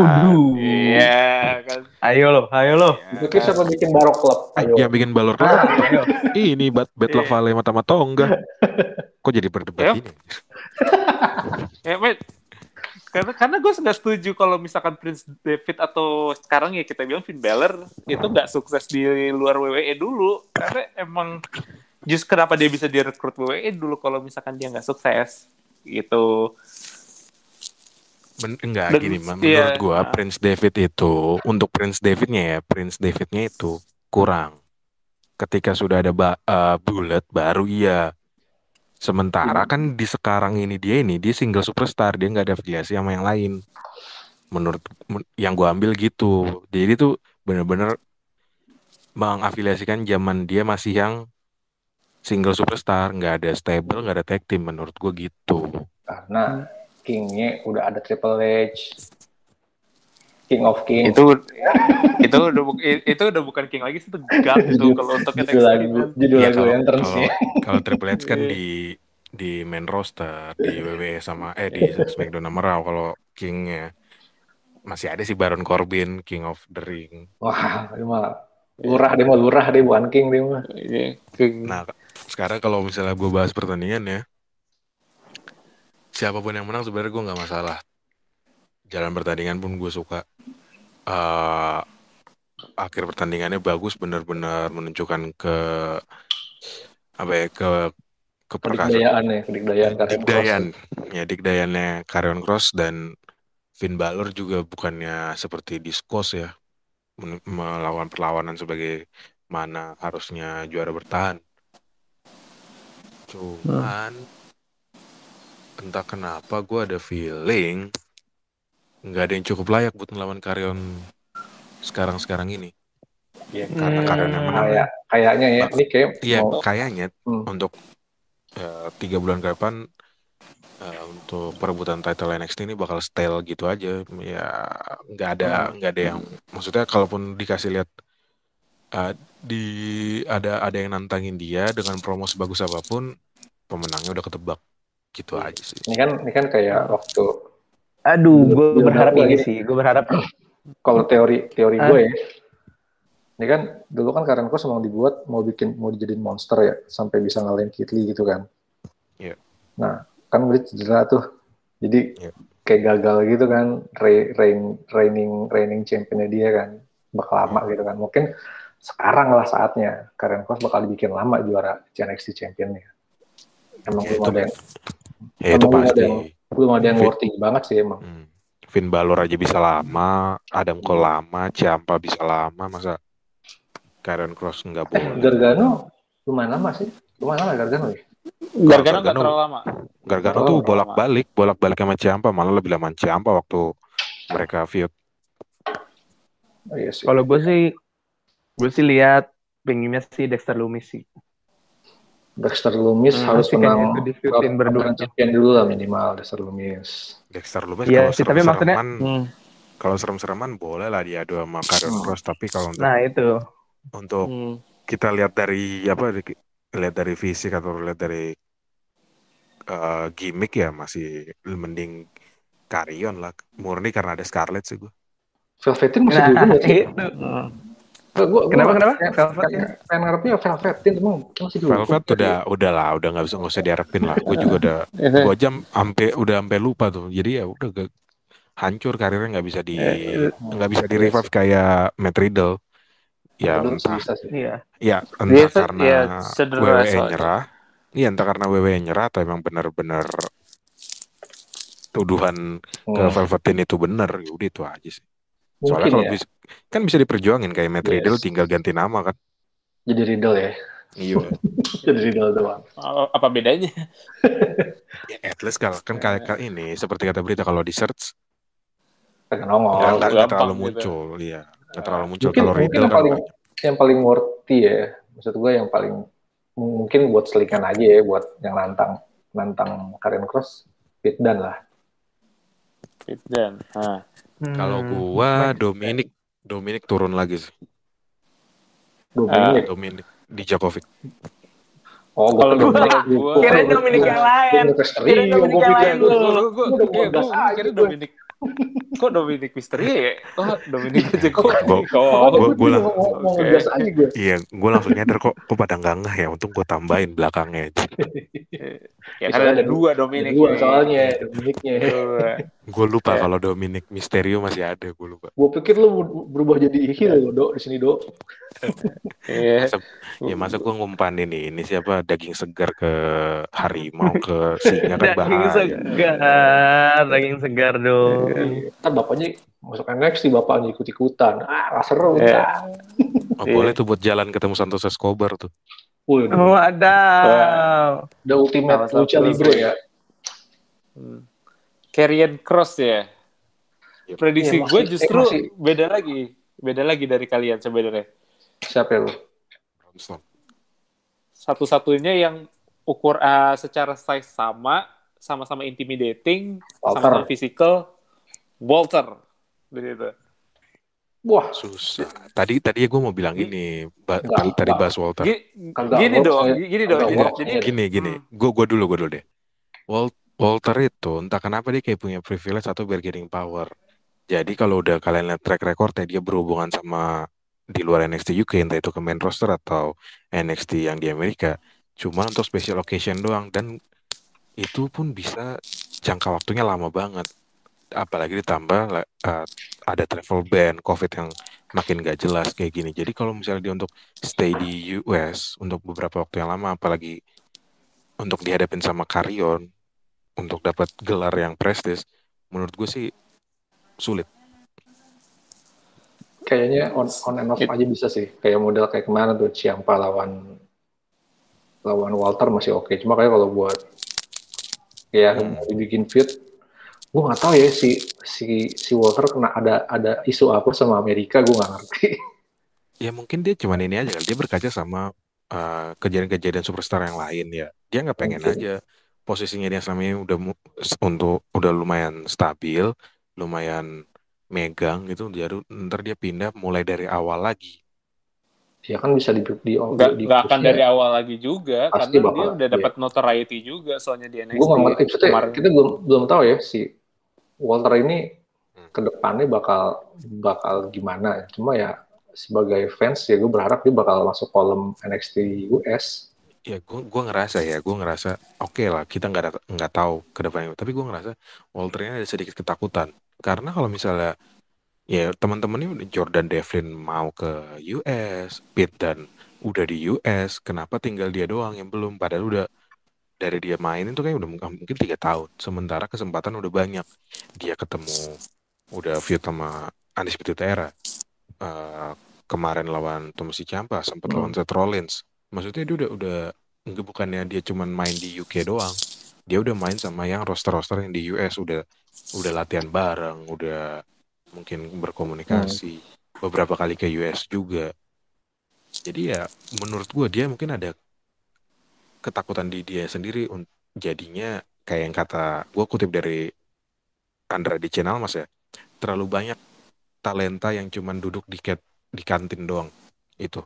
Iya kan. Ayo lo, ayo lo. Itu kira siapa bikin Barok Club? Ayo. yang bikin balor Ah, kan ayo. ini bat Battle Iya. Vale mata mata enggak? [LAUGHS] Kok jadi berdebat Ya. ini? Ya, men. Karena karena gue nggak setuju kalau misalkan Prince David atau sekarang ya kita bilang Finn Balor itu nggak sukses di luar WWE dulu karena emang just kenapa dia bisa direkrut WWE dulu kalau misalkan dia nggak sukses gitu. Men enggak Dan- gini, Mam. iya. menurut gua Prince David itu untuk Prince Davidnya ya, Prince Davidnya itu kurang. Ketika sudah ada ba eh, bullet baru iya. Sementara kan di sekarang ini dia ini dia single superstar, dia nggak ada afiliasi sama yang lain. Menurut men- yang gua ambil gitu. Jadi tuh bener-bener mengafiliasikan zaman dia masih yang single superstar, nggak ada stable, nggak ada tag team menurut gua gitu. Karena Kingnya udah ada Triple H. King of King. itu itu udah bu- itu udah bukan king lagi itu god itu kalau untuk judul lagu, judul Iya, lagu kalau- kalau ya. kalau Triple H kan Iya. di di main roster di WWE sama eh di SmackDown sama Raw kalau Kingnya masih ada sih Baron Corbin King of the Ring. Wah, ini mah lurah dia mah lurah dia bukan king dia mah. Iya, king Nah sekarang kalau misalnya gue bahas pertandingan ya siapa pun yang menang sebenarnya gue nggak masalah. Jalan pertandingan pun gue suka. Eh, akhir pertandingannya bagus benar-benar menunjukkan ke apa ya ke keperkasaan Kedikdayaan ya, Dikdayan, ya Dikdayannya Karrion Cross dan Finn Balor juga bukannya seperti Discos ya, melawan perlawanan sebagai mana harusnya juara bertahan. Cuman entah kenapa gue ada feeling nggak ada yang cukup layak buat melawan Karrion sekarang-sekarang ini. Iya, Karena Hmm. Karrion yang menang. Kayak kayaknya ya, ini kayak Iya, mau kayaknya Hmm. untuk eh, tiga bulan ke depan eh, untuk perebutan title NXT ini bakal stale gitu aja. Ya nggak ada nggak ada yang maksudnya kalaupun dikasih lihat eh, di ada ada yang nantangin dia dengan promo sebagus apa pun pemenangnya udah ketebak gitu aja sih. ini kan ini kan kayak waktu Aduh, gue berharap ini lagi. sih. Gue berharap kalau teori teori Ah. gue ya. Ini kan dulu kan Karen Cross emang dibuat mau bikin mau dijadiin monster ya sampai bisa ngalahin Kit Lee gitu kan. Iya. Nah, kan gue cedera tuh. Jadi Iya. kayak gagal gitu kan re- reign reigning reigning championnya dia kan bakal lama Iya. gitu kan. Mungkin sekarang lah saatnya Karen Cross bakal dibikin lama juara NXT championnya. Emang Ya, belum itu- ada yang Ya itu Emang belum ada pasti. yang- belum ada yang Fit. worthy banget sih emang. Hmm. Finn Balor aja bisa lama, Adam Cole lama, Ciampa bisa lama, masa Karrion Cross nggak Eh, boleh? Gargano lumayan lama sih. Lumayan lama ya Gargano ya. Gargano nggak terlalu lama Gargano Oh, tuh bolak-balik, bolak-balik sama Ciampa, malah lebih lama Ciampa waktu mereka feud. Oh, iya sih. kalau gue sih gue sih lihat pengennya sih Dexter Lumis sih. Dexter Lumis Hmm, harus menang itu berdua champion dulu lah minimal Dexter Lumis. Dexter Lumis Iya kalau sih, tapi maksudnya- serem-sereman, kalau serem-sereman boleh lah diadu sama Hmm. Cross, tapi kalau untuk Nah itu. untuk Hmm. kita lihat dari apa lihat dari fisik atau lihat dari eh, gimmick ya masih mending Karrion lah murni karena ada Scarlett sih gue. Velveteen masih Nah, dulu nggak sih? Gua, Kenapa, kenapa? Pengen, Velvet pengen, ngarepnya Velveteen emang masih dulu. Velvet udah udah lah udah nggak bisa nggak usah diharapin lah. Gue juga udah [LAUGHS] Iya. gue jam sampai udah sampai lupa tuh. Jadi ya udah gak, hancur karirnya nggak bisa di Eh, nggak bisa di revive kayak Matt Riddle. Ya entah. Iya. ya entah Dia se- karena ya, WWE soalnya. nyerah. Iya entah karena WWE nyerah atau emang benar-benar tuduhan ke Hmm. Velveteen itu benar. Ya udah itu aja sih. Soalnya kalau ya. bisa, kan bisa diperjuangin kayak Matt Yes. Riddle tinggal ganti nama kan. Jadi Riddle ya. Iya. [LAUGHS] Jadi Riddle doang. apa bedanya [LAUGHS] ya, at least kalau kan kayak kayak ini seperti kata berita kalau di search nggak nongol. nggak- nggak terlalu gitu. muncul, iya nggak terlalu muncul. Mungkin, Kalau mungkin Riddle yang kan paling yang paling worthy ya. Maksud gue yang paling mungkin buat selingan aja ya buat yang nantang nantang Karen Cross Pit Dan lah. Dan nah. kalau Hmm. gua Dominic Dominic turun lagi sih. Dominic. Dominic di Djokovic. oh, gue kalau Dominic. gua- gua- Kirain Dominic yang lain. Kirain Dominic yang lain lu. Gua gua. Dominic kok Dominic Mysterio ya? Oh Dominic aja kok. Gua- Oh, gua- gua lang- gue. Iya, gue langsung nyadar kok, kok pada nggak ngeh ya. Untung gue tambahin belakangnya. [LAUGHS] ya kan ada dua Dominic. Dua ya. soalnya Dominicnya. Gue lupa Ya. kalau Dominic Mysterio masih ada. Gue lupa. Gue pikir lu berubah jadi heel lo, Dok, di sini, Dok. Iya. Ya masa gue ngumpanin nih, ini siapa daging segar ke harimau ke singa kan Daging segar, daging segar dong. Ntar bapaknya masuk NXT, bapaknya ikut-ikutan. Ah, gak seru. Iya. ntar. Oh, Iya. Boleh tuh buat jalan ketemu Santos Escobar tuh. Wih, Oh, Wadaw. udah ultimate lucha libre ya. Hmm. Karrion Cross ya. Yep. Prediksi Iya, masih- gue eh, justru masih- beda lagi. Beda lagi dari kalian sebenarnya. Siapa ya lu? Satu-satunya yang ukur eh, secara size sama, sama-sama intimidating, Walter. sama-sama physical, Walter. Di situ. Wah, susah. Tadi tadi gue mau bilang Gi- ini, ba- Enggak, tadi bahas Walter. Gini works, dong, gini dong. Jadi ya. Gini gini, Hmm. gue gua dulu gue dulu deh. Wal- Walter itu entah kenapa dia kayak punya privilege atau bargaining power. Jadi kalau udah kalian lihat track recordnya dia berhubungan sama di luar NXT UK entah itu ke main roster atau NXT yang di Amerika, cuma untuk special occasion doang dan itu pun bisa jangka waktunya lama banget. Apalagi ditambah uh, ada travel ban, COVID yang makin gak jelas kayak gini. Jadi kalau misalnya dia untuk stay di US untuk beberapa waktu yang lama, apalagi untuk dihadapin sama Karyon untuk dapat gelar yang prestis, menurut gue sih sulit. Kayaknya on, on and off aja bisa sih. Kayak model kayak ke mana tuh Ciampa lawan lawan Walter masih oke. Cuma kayak kalau buat ya Hmm. dibikin fit, gue nggak tahu ya si si si Walter kena ada ada isu apa sama Amerika, gue nggak ngerti. [LAUGHS] Ya mungkin dia cuman ini aja kan, dia berkaca sama uh, kejadian-kejadian superstar yang lain ya. Dia nggak pengen Mungkin. aja posisinya dia selama ini udah untuk udah lumayan stabil, lumayan megang gitu. Jadi ntar dia pindah mulai dari awal lagi. Ya kan bisa di di, di, Nggak, di nggak akan dari awal lagi juga, Pasti karena bakal, dia udah iya. dapat notoriety juga soalnya di NXT. Gue nggak ngerti. Maksudnya kemarin. kita belum belum tahu ya si Walter ini Hmm. ke depannya bakal bakal gimana. Cuma ya sebagai fans ya gue berharap dia bakal masuk kolom NXT US. Ya gue gua ngerasa ya, gue ngerasa oke lah kita nggak nggak tahu ke depannya. Tapi gue ngerasa Walter ini ada sedikit ketakutan karena kalau misalnya ya teman-teman ini Jordan Devlin mau ke US, Pete dan udah di US, kenapa tinggal dia doang yang belum? Padahal udah dari dia main itu kayak udah mungkin tiga tahun. Sementara kesempatan udah banyak. Dia ketemu udah feud sama Undisputed Era. Eh, kemarin lawan Tomasi Ciampa, sempat Hmm. lawan Seth Rollins. Maksudnya dia udah udah enggak bukannya dia cuman main di UK doang. Dia udah main sama yang roster-roster yang di US udah udah latihan bareng, udah mungkin berkomunikasi beberapa kali ke US juga. Jadi ya menurut gua dia mungkin ada ketakutan di dia sendiri jadinya kayak yang kata gue kutip dari Andra di channel mas ya terlalu banyak talenta yang cuman duduk di cat di kantin doang itu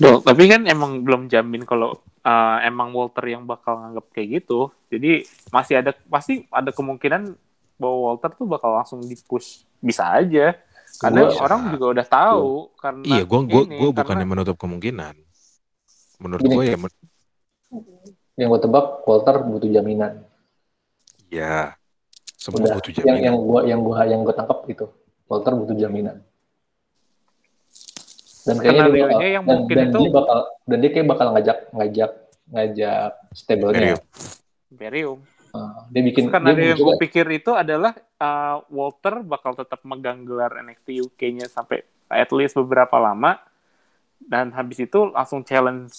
Duh, tapi kan emang belum jamin kalau uh, emang Walter yang bakal nganggap kayak gitu. Jadi masih ada pasti ada kemungkinan bahwa Walter tuh bakal langsung di-push. Bisa aja. Karena Gua- orang juga udah tahu karena iya gue gue ini, gue karena- bukannya menutup kemungkinan menurut gue ya men- Yang gue tebak Walter butuh jaminan. ya semua Udah. butuh Yang yang jaminan gua yang gua yang gua tangkap gitu. Walter butuh jaminan. Dan kayaknya dia bakal, yang dan, mungkin dan itu- dia bakal dan dia kayak bakal ngajak ngajak ngajak stable-nya. Imperium. Imperium. Uh, dia bikin Karena dia yang gue pikir itu adalah uh, Walter bakal tetap megang gelar NXT UK-nya sampai at least beberapa lama dan habis itu langsung challenge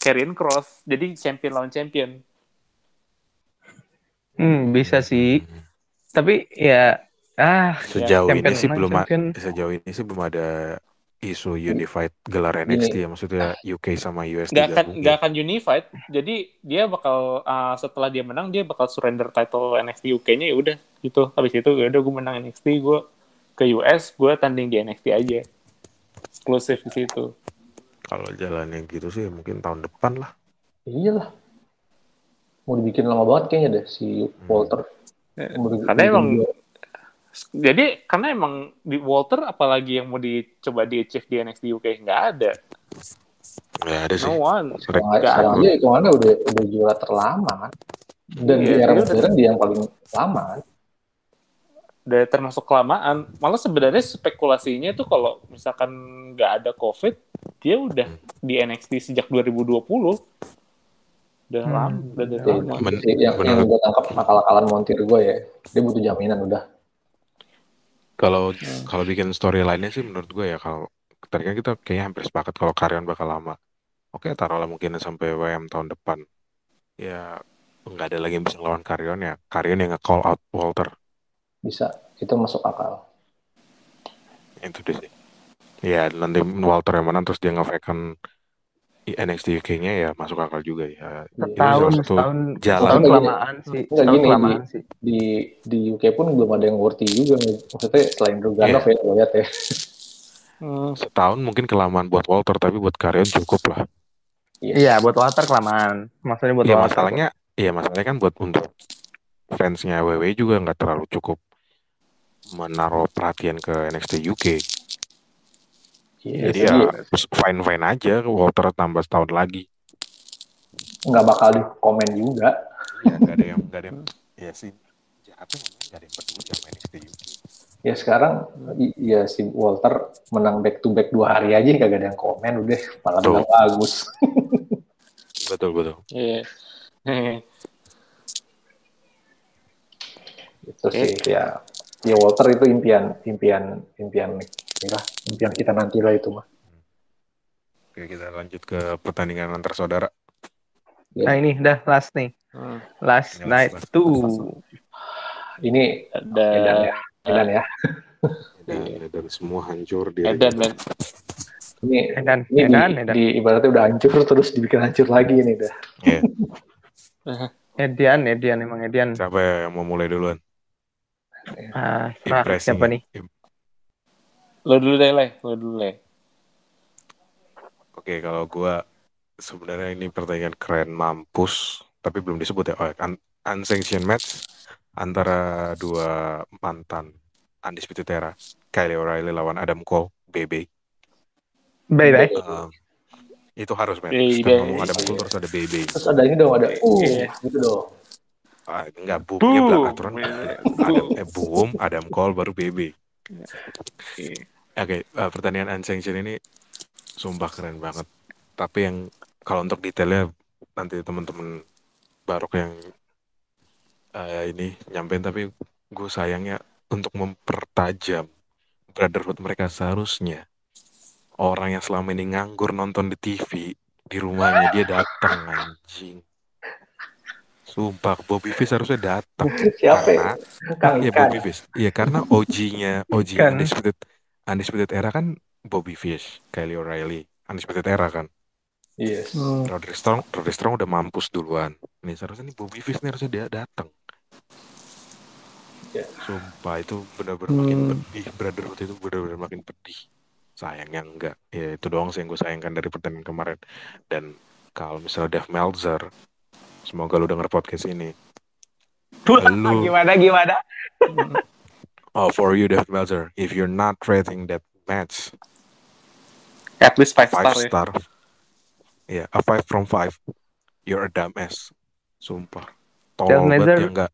Karrion Cross jadi champion lawan champion. Hmm, bisa sih. Tapi ya ah sejauh ini sih belum champion. sejauh ini sih belum ada isu unified gelar NXT ya maksudnya UK sama US Nggak akan nggak akan unified. Jadi dia bakal uh, setelah dia menang dia bakal surrender title NXT UK-nya ya udah gitu. Habis itu ya udah gue menang NXT gue ke US gue tanding di NXT aja. Eksklusif di situ. kalau jalannya gitu sih mungkin tahun depan lah iyalah. Mau dibikin lama banget kayaknya deh si Walter. Mau di- Hmm. Karena emang dua- Jadi karena emang di Walter apalagi yang mau dicoba di achieve di NXT UK nggak ada. nggak ada sih No one. Sekarang, nggak sekarang ada. aja hitungannya udah udah juara terlama kan. Dan Iya, di era dia modern dia yang paling lama kan. Udah termasuk kelamaan. Malah sebenarnya spekulasinya tuh kalau misalkan nggak ada COVID, dia udah di NXT sejak 2020. Udah Hmm. lama, udah dari Jadi, lama. Men- yang, yang gue tangkap akal-akalan montir gue ya, dia butuh jaminan udah. Kalau Hmm. kalau bikin story lainnya sih menurut gue ya kalau tadi kan kita kayaknya hampir sepakat kalau karyan bakal lama. Oke taruhlah mungkin sampai WM tahun depan. Ya nggak ada lagi yang bisa lawan Karyon ya. Karyon yang nge-call out Walter. Bisa, itu masuk akal. Itu deh sih. Ya nanti Walter yang menang terus dia nge-vacant i- NXT UK-nya ya masuk akal juga ya. Itu Setahun, satu setahun, jalan. setahun kelamaan sih. enggak Setahun gini di kelamaan sih. di di UK pun belum ada yang worthy juga maksudnya selain Dragunov Iya. ya gue lihat ya Hmm. Setahun mungkin kelamaan buat Walter, tapi buat Karyon cukup lah. Iya, buat Walter kelamaan. Maksudnya buat Iya Walter. masalahnya, iya masalahnya kan buat untuk fansnya WWE juga nggak terlalu cukup menaruh perhatian ke NXT UK. Iya Jadi ya fine fine aja Walter tambah setahun lagi. nggak bakal di komen juga Ya nggak ada yang nggak ada yang ya sih jahatnya memang nggak ada yang peduli sama NXT UK. ya sekarang ya si Walter menang back to back dua hari aja kagak ada yang komen udah malah bilang bagus [LAUGHS] Betul betul. Iya. Hehe. itu sih ya ya Walter itu impian impian impian inilah impian kita nanti lah itu mah Oke kita lanjut ke pertandingan antar saudara. Nah ini udah last nih. Hmm. Last Ini last, night last, tuh. ini Ada Edan ya Edan ya Dan, dan semua hancur di Edan men. ini Edan, ini di, Edan, Edan. di ibaratnya udah hancur terus dibikin hancur lagi ini dah Iya. [LAUGHS] Edian, Edian emang Edian. Siapa yang mau mulai duluan? Ah, serah, Impresi. siapa nih? Lo dulu deh, Le. Lo dulu, Le. Oke, kalau gua sebenarnya ini pertandingan keren mampus, tapi belum disebut ya. Oh, un- unsanctioned match antara dua mantan undisputed era, Kyle O'Reilly lawan Adam Cole, BB. Bye bye. Um, itu harus men. BB. Setelah ngomong Adam Cole terus ada BB. terus ada ini dong ada uh gitu dong Ah, enggak boom, ya belakang aturan. Boom. Adam, eh, boom, Adam Cole baru BB. Oke. Oke, eh, pertandingan unsanctioned ini sumpah keren banget. Tapi yang kalau untuk detailnya nanti teman-teman barok yang eh, ini nyampein tapi gue sayangnya untuk mempertajam brotherhood mereka seharusnya orang yang selama ini nganggur nonton di TV di rumahnya dia datang anjing. Sumpah Bobby Fish harusnya datang siapa ya? karena Kang Iya Ikan Bobby Fish. Iya karena OG-nya OG Ikan. Undisputed Undisputed Era kan Bobby Fish, Kyle O'Reilly, Undisputed Era kan. yes Roderick Strong, Roderick Strong udah mampus duluan. Nih seharusnya nih Bobby Fish nih harusnya dia datang. Ya. Sumpah itu benar-benar makin pedih. Brotherhood itu benar-benar makin pedih. Sayangnya enggak. Ya itu doang sih yang gue sayangkan dari pertandingan kemarin. Dan kalau misalnya Dave Meltzer, semoga lu denger podcast ini. Lu Gimana gimana? Oh, for you, Dave Meltzer, if you're not rating that match At least five, five star, ya. star, yeah, a five from five, you're a dumbass. Sumpah. Dave Tolol banget Meltzer- ya enggak.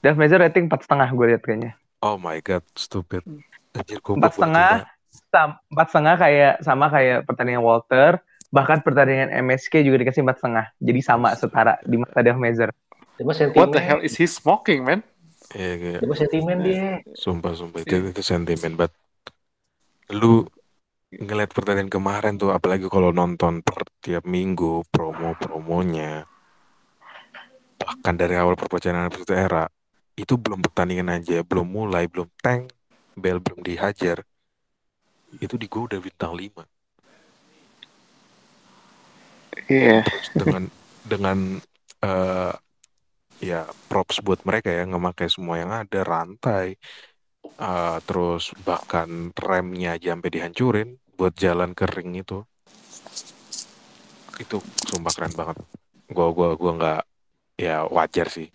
Death Measure rating empat setengah gue liat kayaknya. Oh my god, stupid. Anjir, Empat setengah, empat setengah kayak sama kayak pertandingan Walter, bahkan pertandingan MSK juga dikasih empat setengah. Jadi sama setara di mata mah sentimen What the hell is he smoking, man? Iya, kayak, dia mah sentimen dia sumpah, sumpah. Itu, itu sentimen banget. Lu ngeliat pertandingan kemarin tuh, apalagi kalau nonton per tiap minggu promo-promonya, bahkan dari awal perpecahan itu era, itu belum pertandingan aja, belum mulai, belum tank, bel belum dihajar, itu di gua udah bintang 5 Iya. dengan dengan eh, ya props buat mereka ya ngemakai semua yang ada rantai eh, terus bahkan remnya aja sampai dihancurin buat jalan ke ring itu. Itu sumpah keren banget. Gua gua gua nggak ya wajar sih.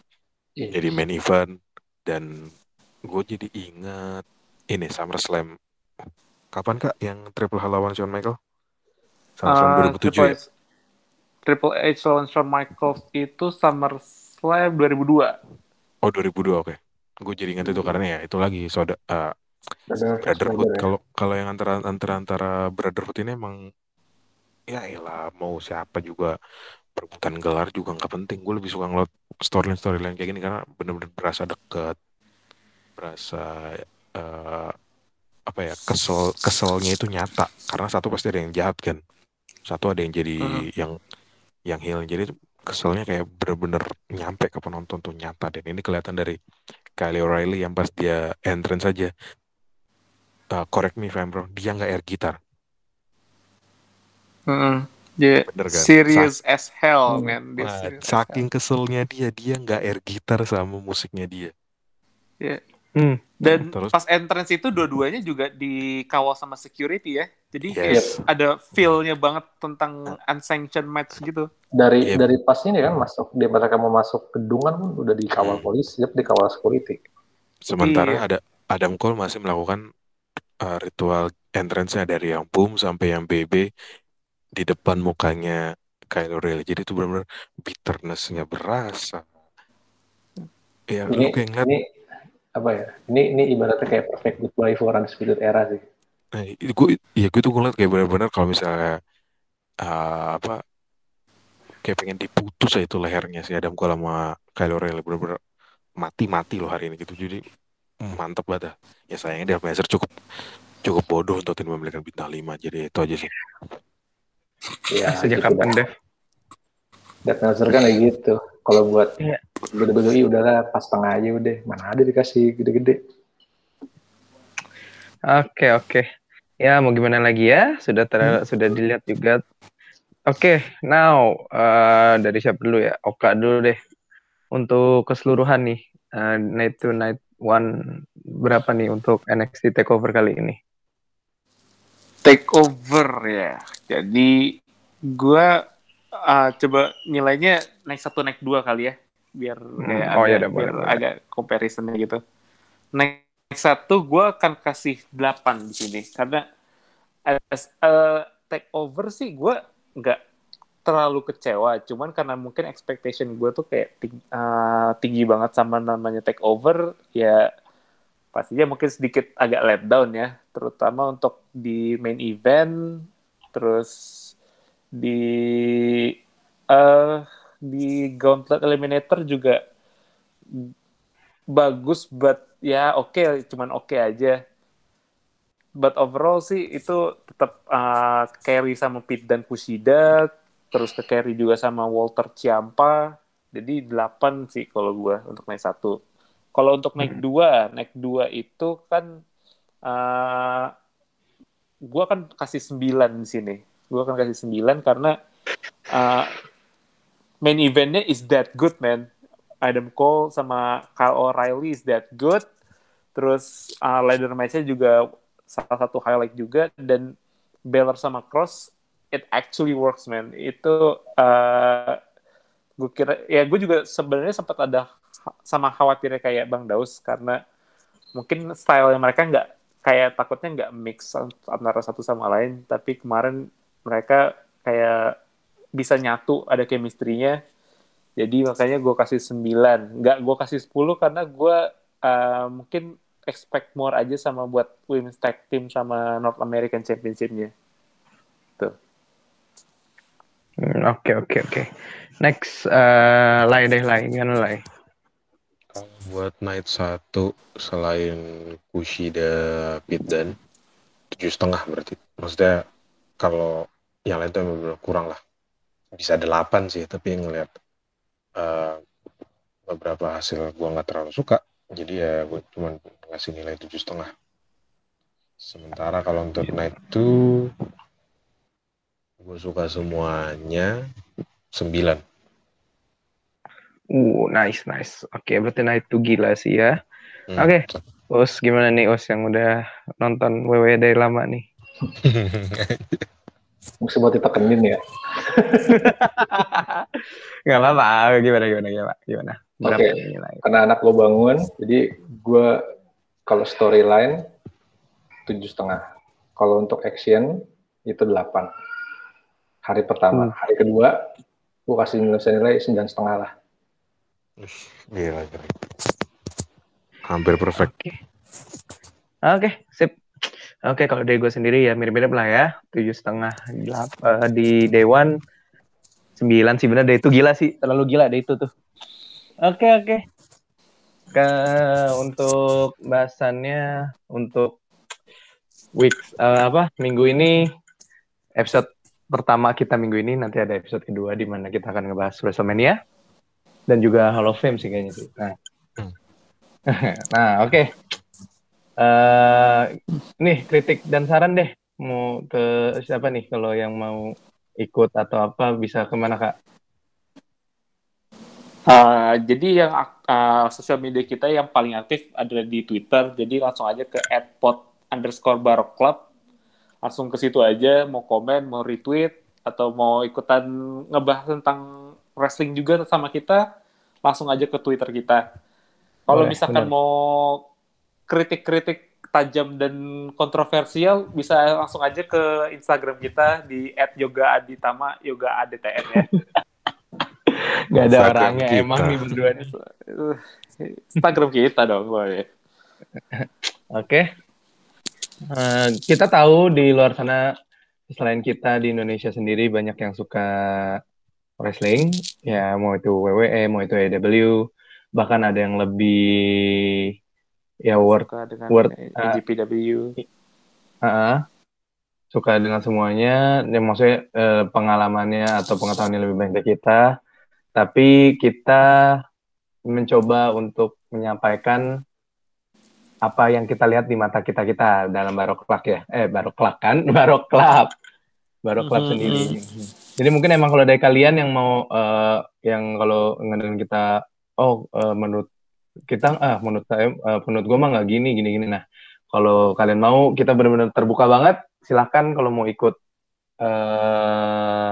Iya. jadi main event dan gue jadi ingat ini SummerSlam. Kapan kak yang Triple H lawan Shawn Michael SummerSlam Uh, 2007 Triple ya Triple H lawan Shawn Michaels itu SummerSlam 2002. Oh 2002 oke. Gue jadi ingat itu karena ya itu lagi soda eh, Brother, brotherhood. brother ya. Kalau kalau yang antara antara antara brotherhood ini emang ya elah mau siapa juga perebutan gelar juga nggak penting. Gue lebih suka ngeliat storyline storyline kayak gini karena bener-bener berasa deket, berasa eh, apa ya kesel keselnya itu nyata karena satu pasti ada yang jahat kan, satu ada yang jadi Mhm. yang yang heal jadi keselnya kayak bener-bener nyampe ke penonton tuh nyata dan ini kelihatan dari Kyle O'Reilly yang pas dia entrance saja uh, correct me if I'm wrong dia nggak air gitar. Yeah, Bener kan? serious as hell, Hmm. man. Dia as saking keselnya dia, dia nggak air gitar sama musiknya dia. Hmm. Dan Terus? pas entrance itu dua-duanya juga dikawal sama security ya. Jadi kayak Yes. ada feel-nya banget tentang unsanctioned match gitu. Dari Yep. dari pas ini kan masuk dia mereka mau masuk gedung kan udah dikawal Hmm. polisi, siap dikawal security. Sementara Iya. ada Adam Cole masih melakukan uh, ritual entrance-nya dari yang boom sampai yang BB di depan mukanya Kyle O'Reilly. Jadi itu benar-benar bitterness-nya berasa. Ya, lu Ini kayak ngeliat, ini apa ya? Ini ini ibaratnya kayak perfect goodbye for undisputed era sih. nah, itu gue, ya gue tuh ngeliat kayak benar-benar kalau misalnya uh, apa kayak pengen diputus aja itu lehernya si Adam Cole sama Kyle O'Reilly benar-benar mati-mati loh hari ini gitu. Jadi mm, mantep banget dah. Ya sayangnya Dave Meltzer cukup cukup bodoh untuk tidak memberikan bintang 5. Jadi itu aja sih. Ya, Sejak gitu kapan. Dev? Death Meltzer kan kayak gitu. Kalau buat Iya. WWE udahlah pas tengah aja udah. Mana ada dikasih gede-gede. Oke, oke. Ya, mau gimana lagi ya? Sudah ter sudah dilihat juga. Oke, now eh, dari siapa dulu ya? Oka dulu deh. Untuk keseluruhan nih, eh, night to night one berapa nih untuk NXT Takeover kali ini? Take over ya. Jadi gua uh, coba nilainya naik satu naik dua kali ya. Biar kayak oh, ada, ya biar boleh. agak comparisonnya gitu. Naik satu gua akan kasih 8 di sini karena as uh, take over sih gua nggak terlalu kecewa cuman karena mungkin expectation gue tuh kayak ting- uh, tinggi banget sama namanya take over ya pastinya mungkin sedikit agak let down ya terutama untuk di main event terus di eh di Gauntlet Eliminator juga bagus but ya oke cuman oke aja. But overall sih itu tetap uh, carry sama Pete dan Kushida terus ke carry juga sama Walter Ciampa. Jadi 8 sih kalau gua untuk naik satu. Kalau untuk naik Hmm. dua naik dua itu kan uh, gua kan kasih 9 di sini gua kan kasih 9 karena uh, main eventnya is that good man. Adam Cole sama Kyle O'Reilly is that good. Terus uh, ladder match-nya juga salah satu highlight juga. Dan Balor sama Cross it actually works man. Itu uh, gue kira ya gue juga sebenarnya sempat ada sama khawatirnya kayak Bang Daus karena mungkin style mereka nggak kayak takutnya nggak mix antara satu sama lain. Tapi kemarin mereka kayak bisa nyatu ada chemistry-nya jadi makanya gue kasih 9 nggak gue kasih 10 karena gue uh, mungkin expect more aja sama buat women's tag team sama North American Championship-nya Hmm, Oke, oke, oke. Next, eh Lai deh, Lai. Gimana? Kalau buat night satu selain Kushida Pit dan tujuh setengah berarti. Maksudnya kalau yang lain tuh emang bener kurang lah. Bisa delapan sih, tapi ngeliat eh, beberapa hasil gua nggak terlalu suka. Jadi ya gue cuma ngasih nilai tujuh setengah. Sementara kalau untuk night two gue suka semuanya sembilan. Uh, nice, nice. Oke, berarti night to gila sih ya. Hmm. Oke. Os, gimana nih Os yang udah nonton WWE dari lama nih? Mesti buat ditekenin ya. [LAUGHS] Gak apa-apa. Gimana, gimana, gimana? Gimana? Oke. Lai? Karena anak gue bangun, jadi gue kalau storyline tujuh setengah. Kalau untuk action itu delapan. Hari pertama, Hmm. hari kedua gue kasih nilai nilai sembilan setengah lah. Gila, gila. Hampir perfect. Oke. Oke, sip. Oke, kalau dari gue sendiri ya mirip-mirip lah ya. Tujuh setengah eh, di Dewan. Sembilan sih bener deh itu gila sih. Terlalu gila deh itu tuh. Oke, oke. Ke untuk bahasannya untuk week eh, apa minggu ini episode pertama kita minggu ini nanti ada episode kedua di mana kita akan ngebahas WrestleMania dan juga Hall of Fame sih kayaknya sih. Nah, Hmm. [LAUGHS] nah oke. Eh nih kritik dan saran deh mau ke siapa nih kalau yang mau ikut atau apa bisa ke mana kak? Uh, jadi yang uh, sosial media kita yang paling aktif adalah di Twitter. Jadi langsung aja ke @pod underscore barok club. Langsung ke situ aja, mau komen, mau retweet, atau mau ikutan ngebahas tentang wrestling juga sama kita, langsung aja ke Twitter kita. Kalau misalkan bener. mau kritik-kritik tajam dan kontroversial, bisa langsung aja ke Instagram kita di @yogaaditama yoga adtn ya. [LAUGHS] Gak ada orangnya kita. emang nih berdua nih. Instagram kita dong, boleh. Oke. Uh, kita tahu di luar sana selain kita di Indonesia sendiri banyak yang suka wrestling, ya mau itu WWE, mau itu AEW, bahkan ada yang lebih ya word word GPW. Uh, uh, suka dengan semuanya, ya maksudnya uh, pengalamannya atau pengetahuannya lebih banyak dari kita, tapi kita mencoba untuk menyampaikan apa yang kita lihat di mata kita kita dalam baroklak ya. Eh baroklak kan? [LAUGHS] Baroklak baroklak mm-hmm. sendiri. Jadi mungkin emang kalau dari kalian yang mau uh, yang kalau ngedengerin kita oh uh, menurut kita ah menurut saya uh, menurut gue mah nggak gini gini gini nah kalau kalian mau kita benar-benar terbuka banget silahkan kalau mau ikut uh,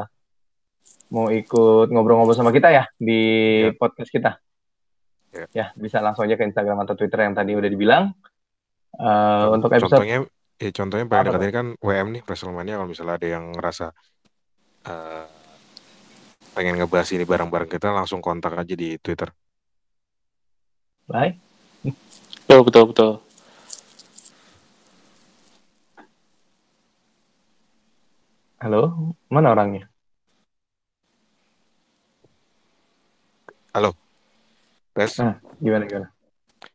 mau ikut ngobrol-ngobrol sama kita ya di ya. podcast kita Ya. ya, bisa langsung aja ke Instagram atau Twitter yang tadi udah dibilang. Uh, untuk episode contohnya ya contohnya paling dekat ini kan WM nih WrestleMania kalau misalnya ada yang ngerasa uh, pengen ngebahas ini bareng-bareng kita langsung kontak aja di Twitter. Baik. Betul betul betul. Halo, mana orangnya? Halo. Tes. Nah, gimana gimana?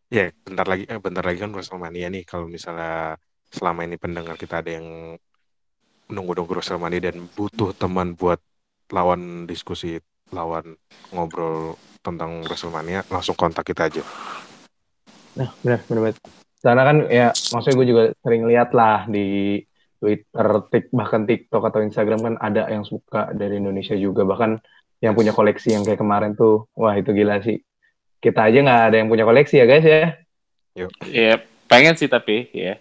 Ya, bentar lagi eh, bentar lagi kan WrestleMania nih. Kalau misalnya selama ini pendengar kita ada yang menunggu-nunggu WrestleMania dan butuh teman buat lawan diskusi, lawan ngobrol tentang WrestleMania, langsung kontak kita aja. Nah, benar, benar, benar. Karena kan ya, maksudnya gue juga sering lihat lah di Twitter, tik, bahkan TikTok atau Instagram kan ada yang suka dari Indonesia juga. Bahkan yang punya koleksi yang kayak kemarin tuh, wah itu gila sih kita aja nggak ada yang punya koleksi ya guys ya. Yuk. Ya pengen sih tapi ya.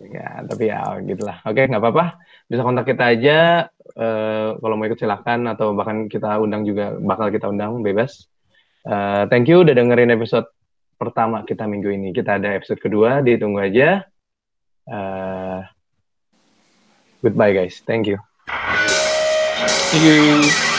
Ya tapi ya gitulah. Oke nggak apa-apa. Bisa kontak kita aja. Uh, kalau mau ikut silahkan atau bahkan kita undang juga bakal kita undang bebas. Uh, thank you udah dengerin episode pertama kita minggu ini. Kita ada episode kedua, ditunggu aja. Uh, goodbye guys. Thank you. Thank you.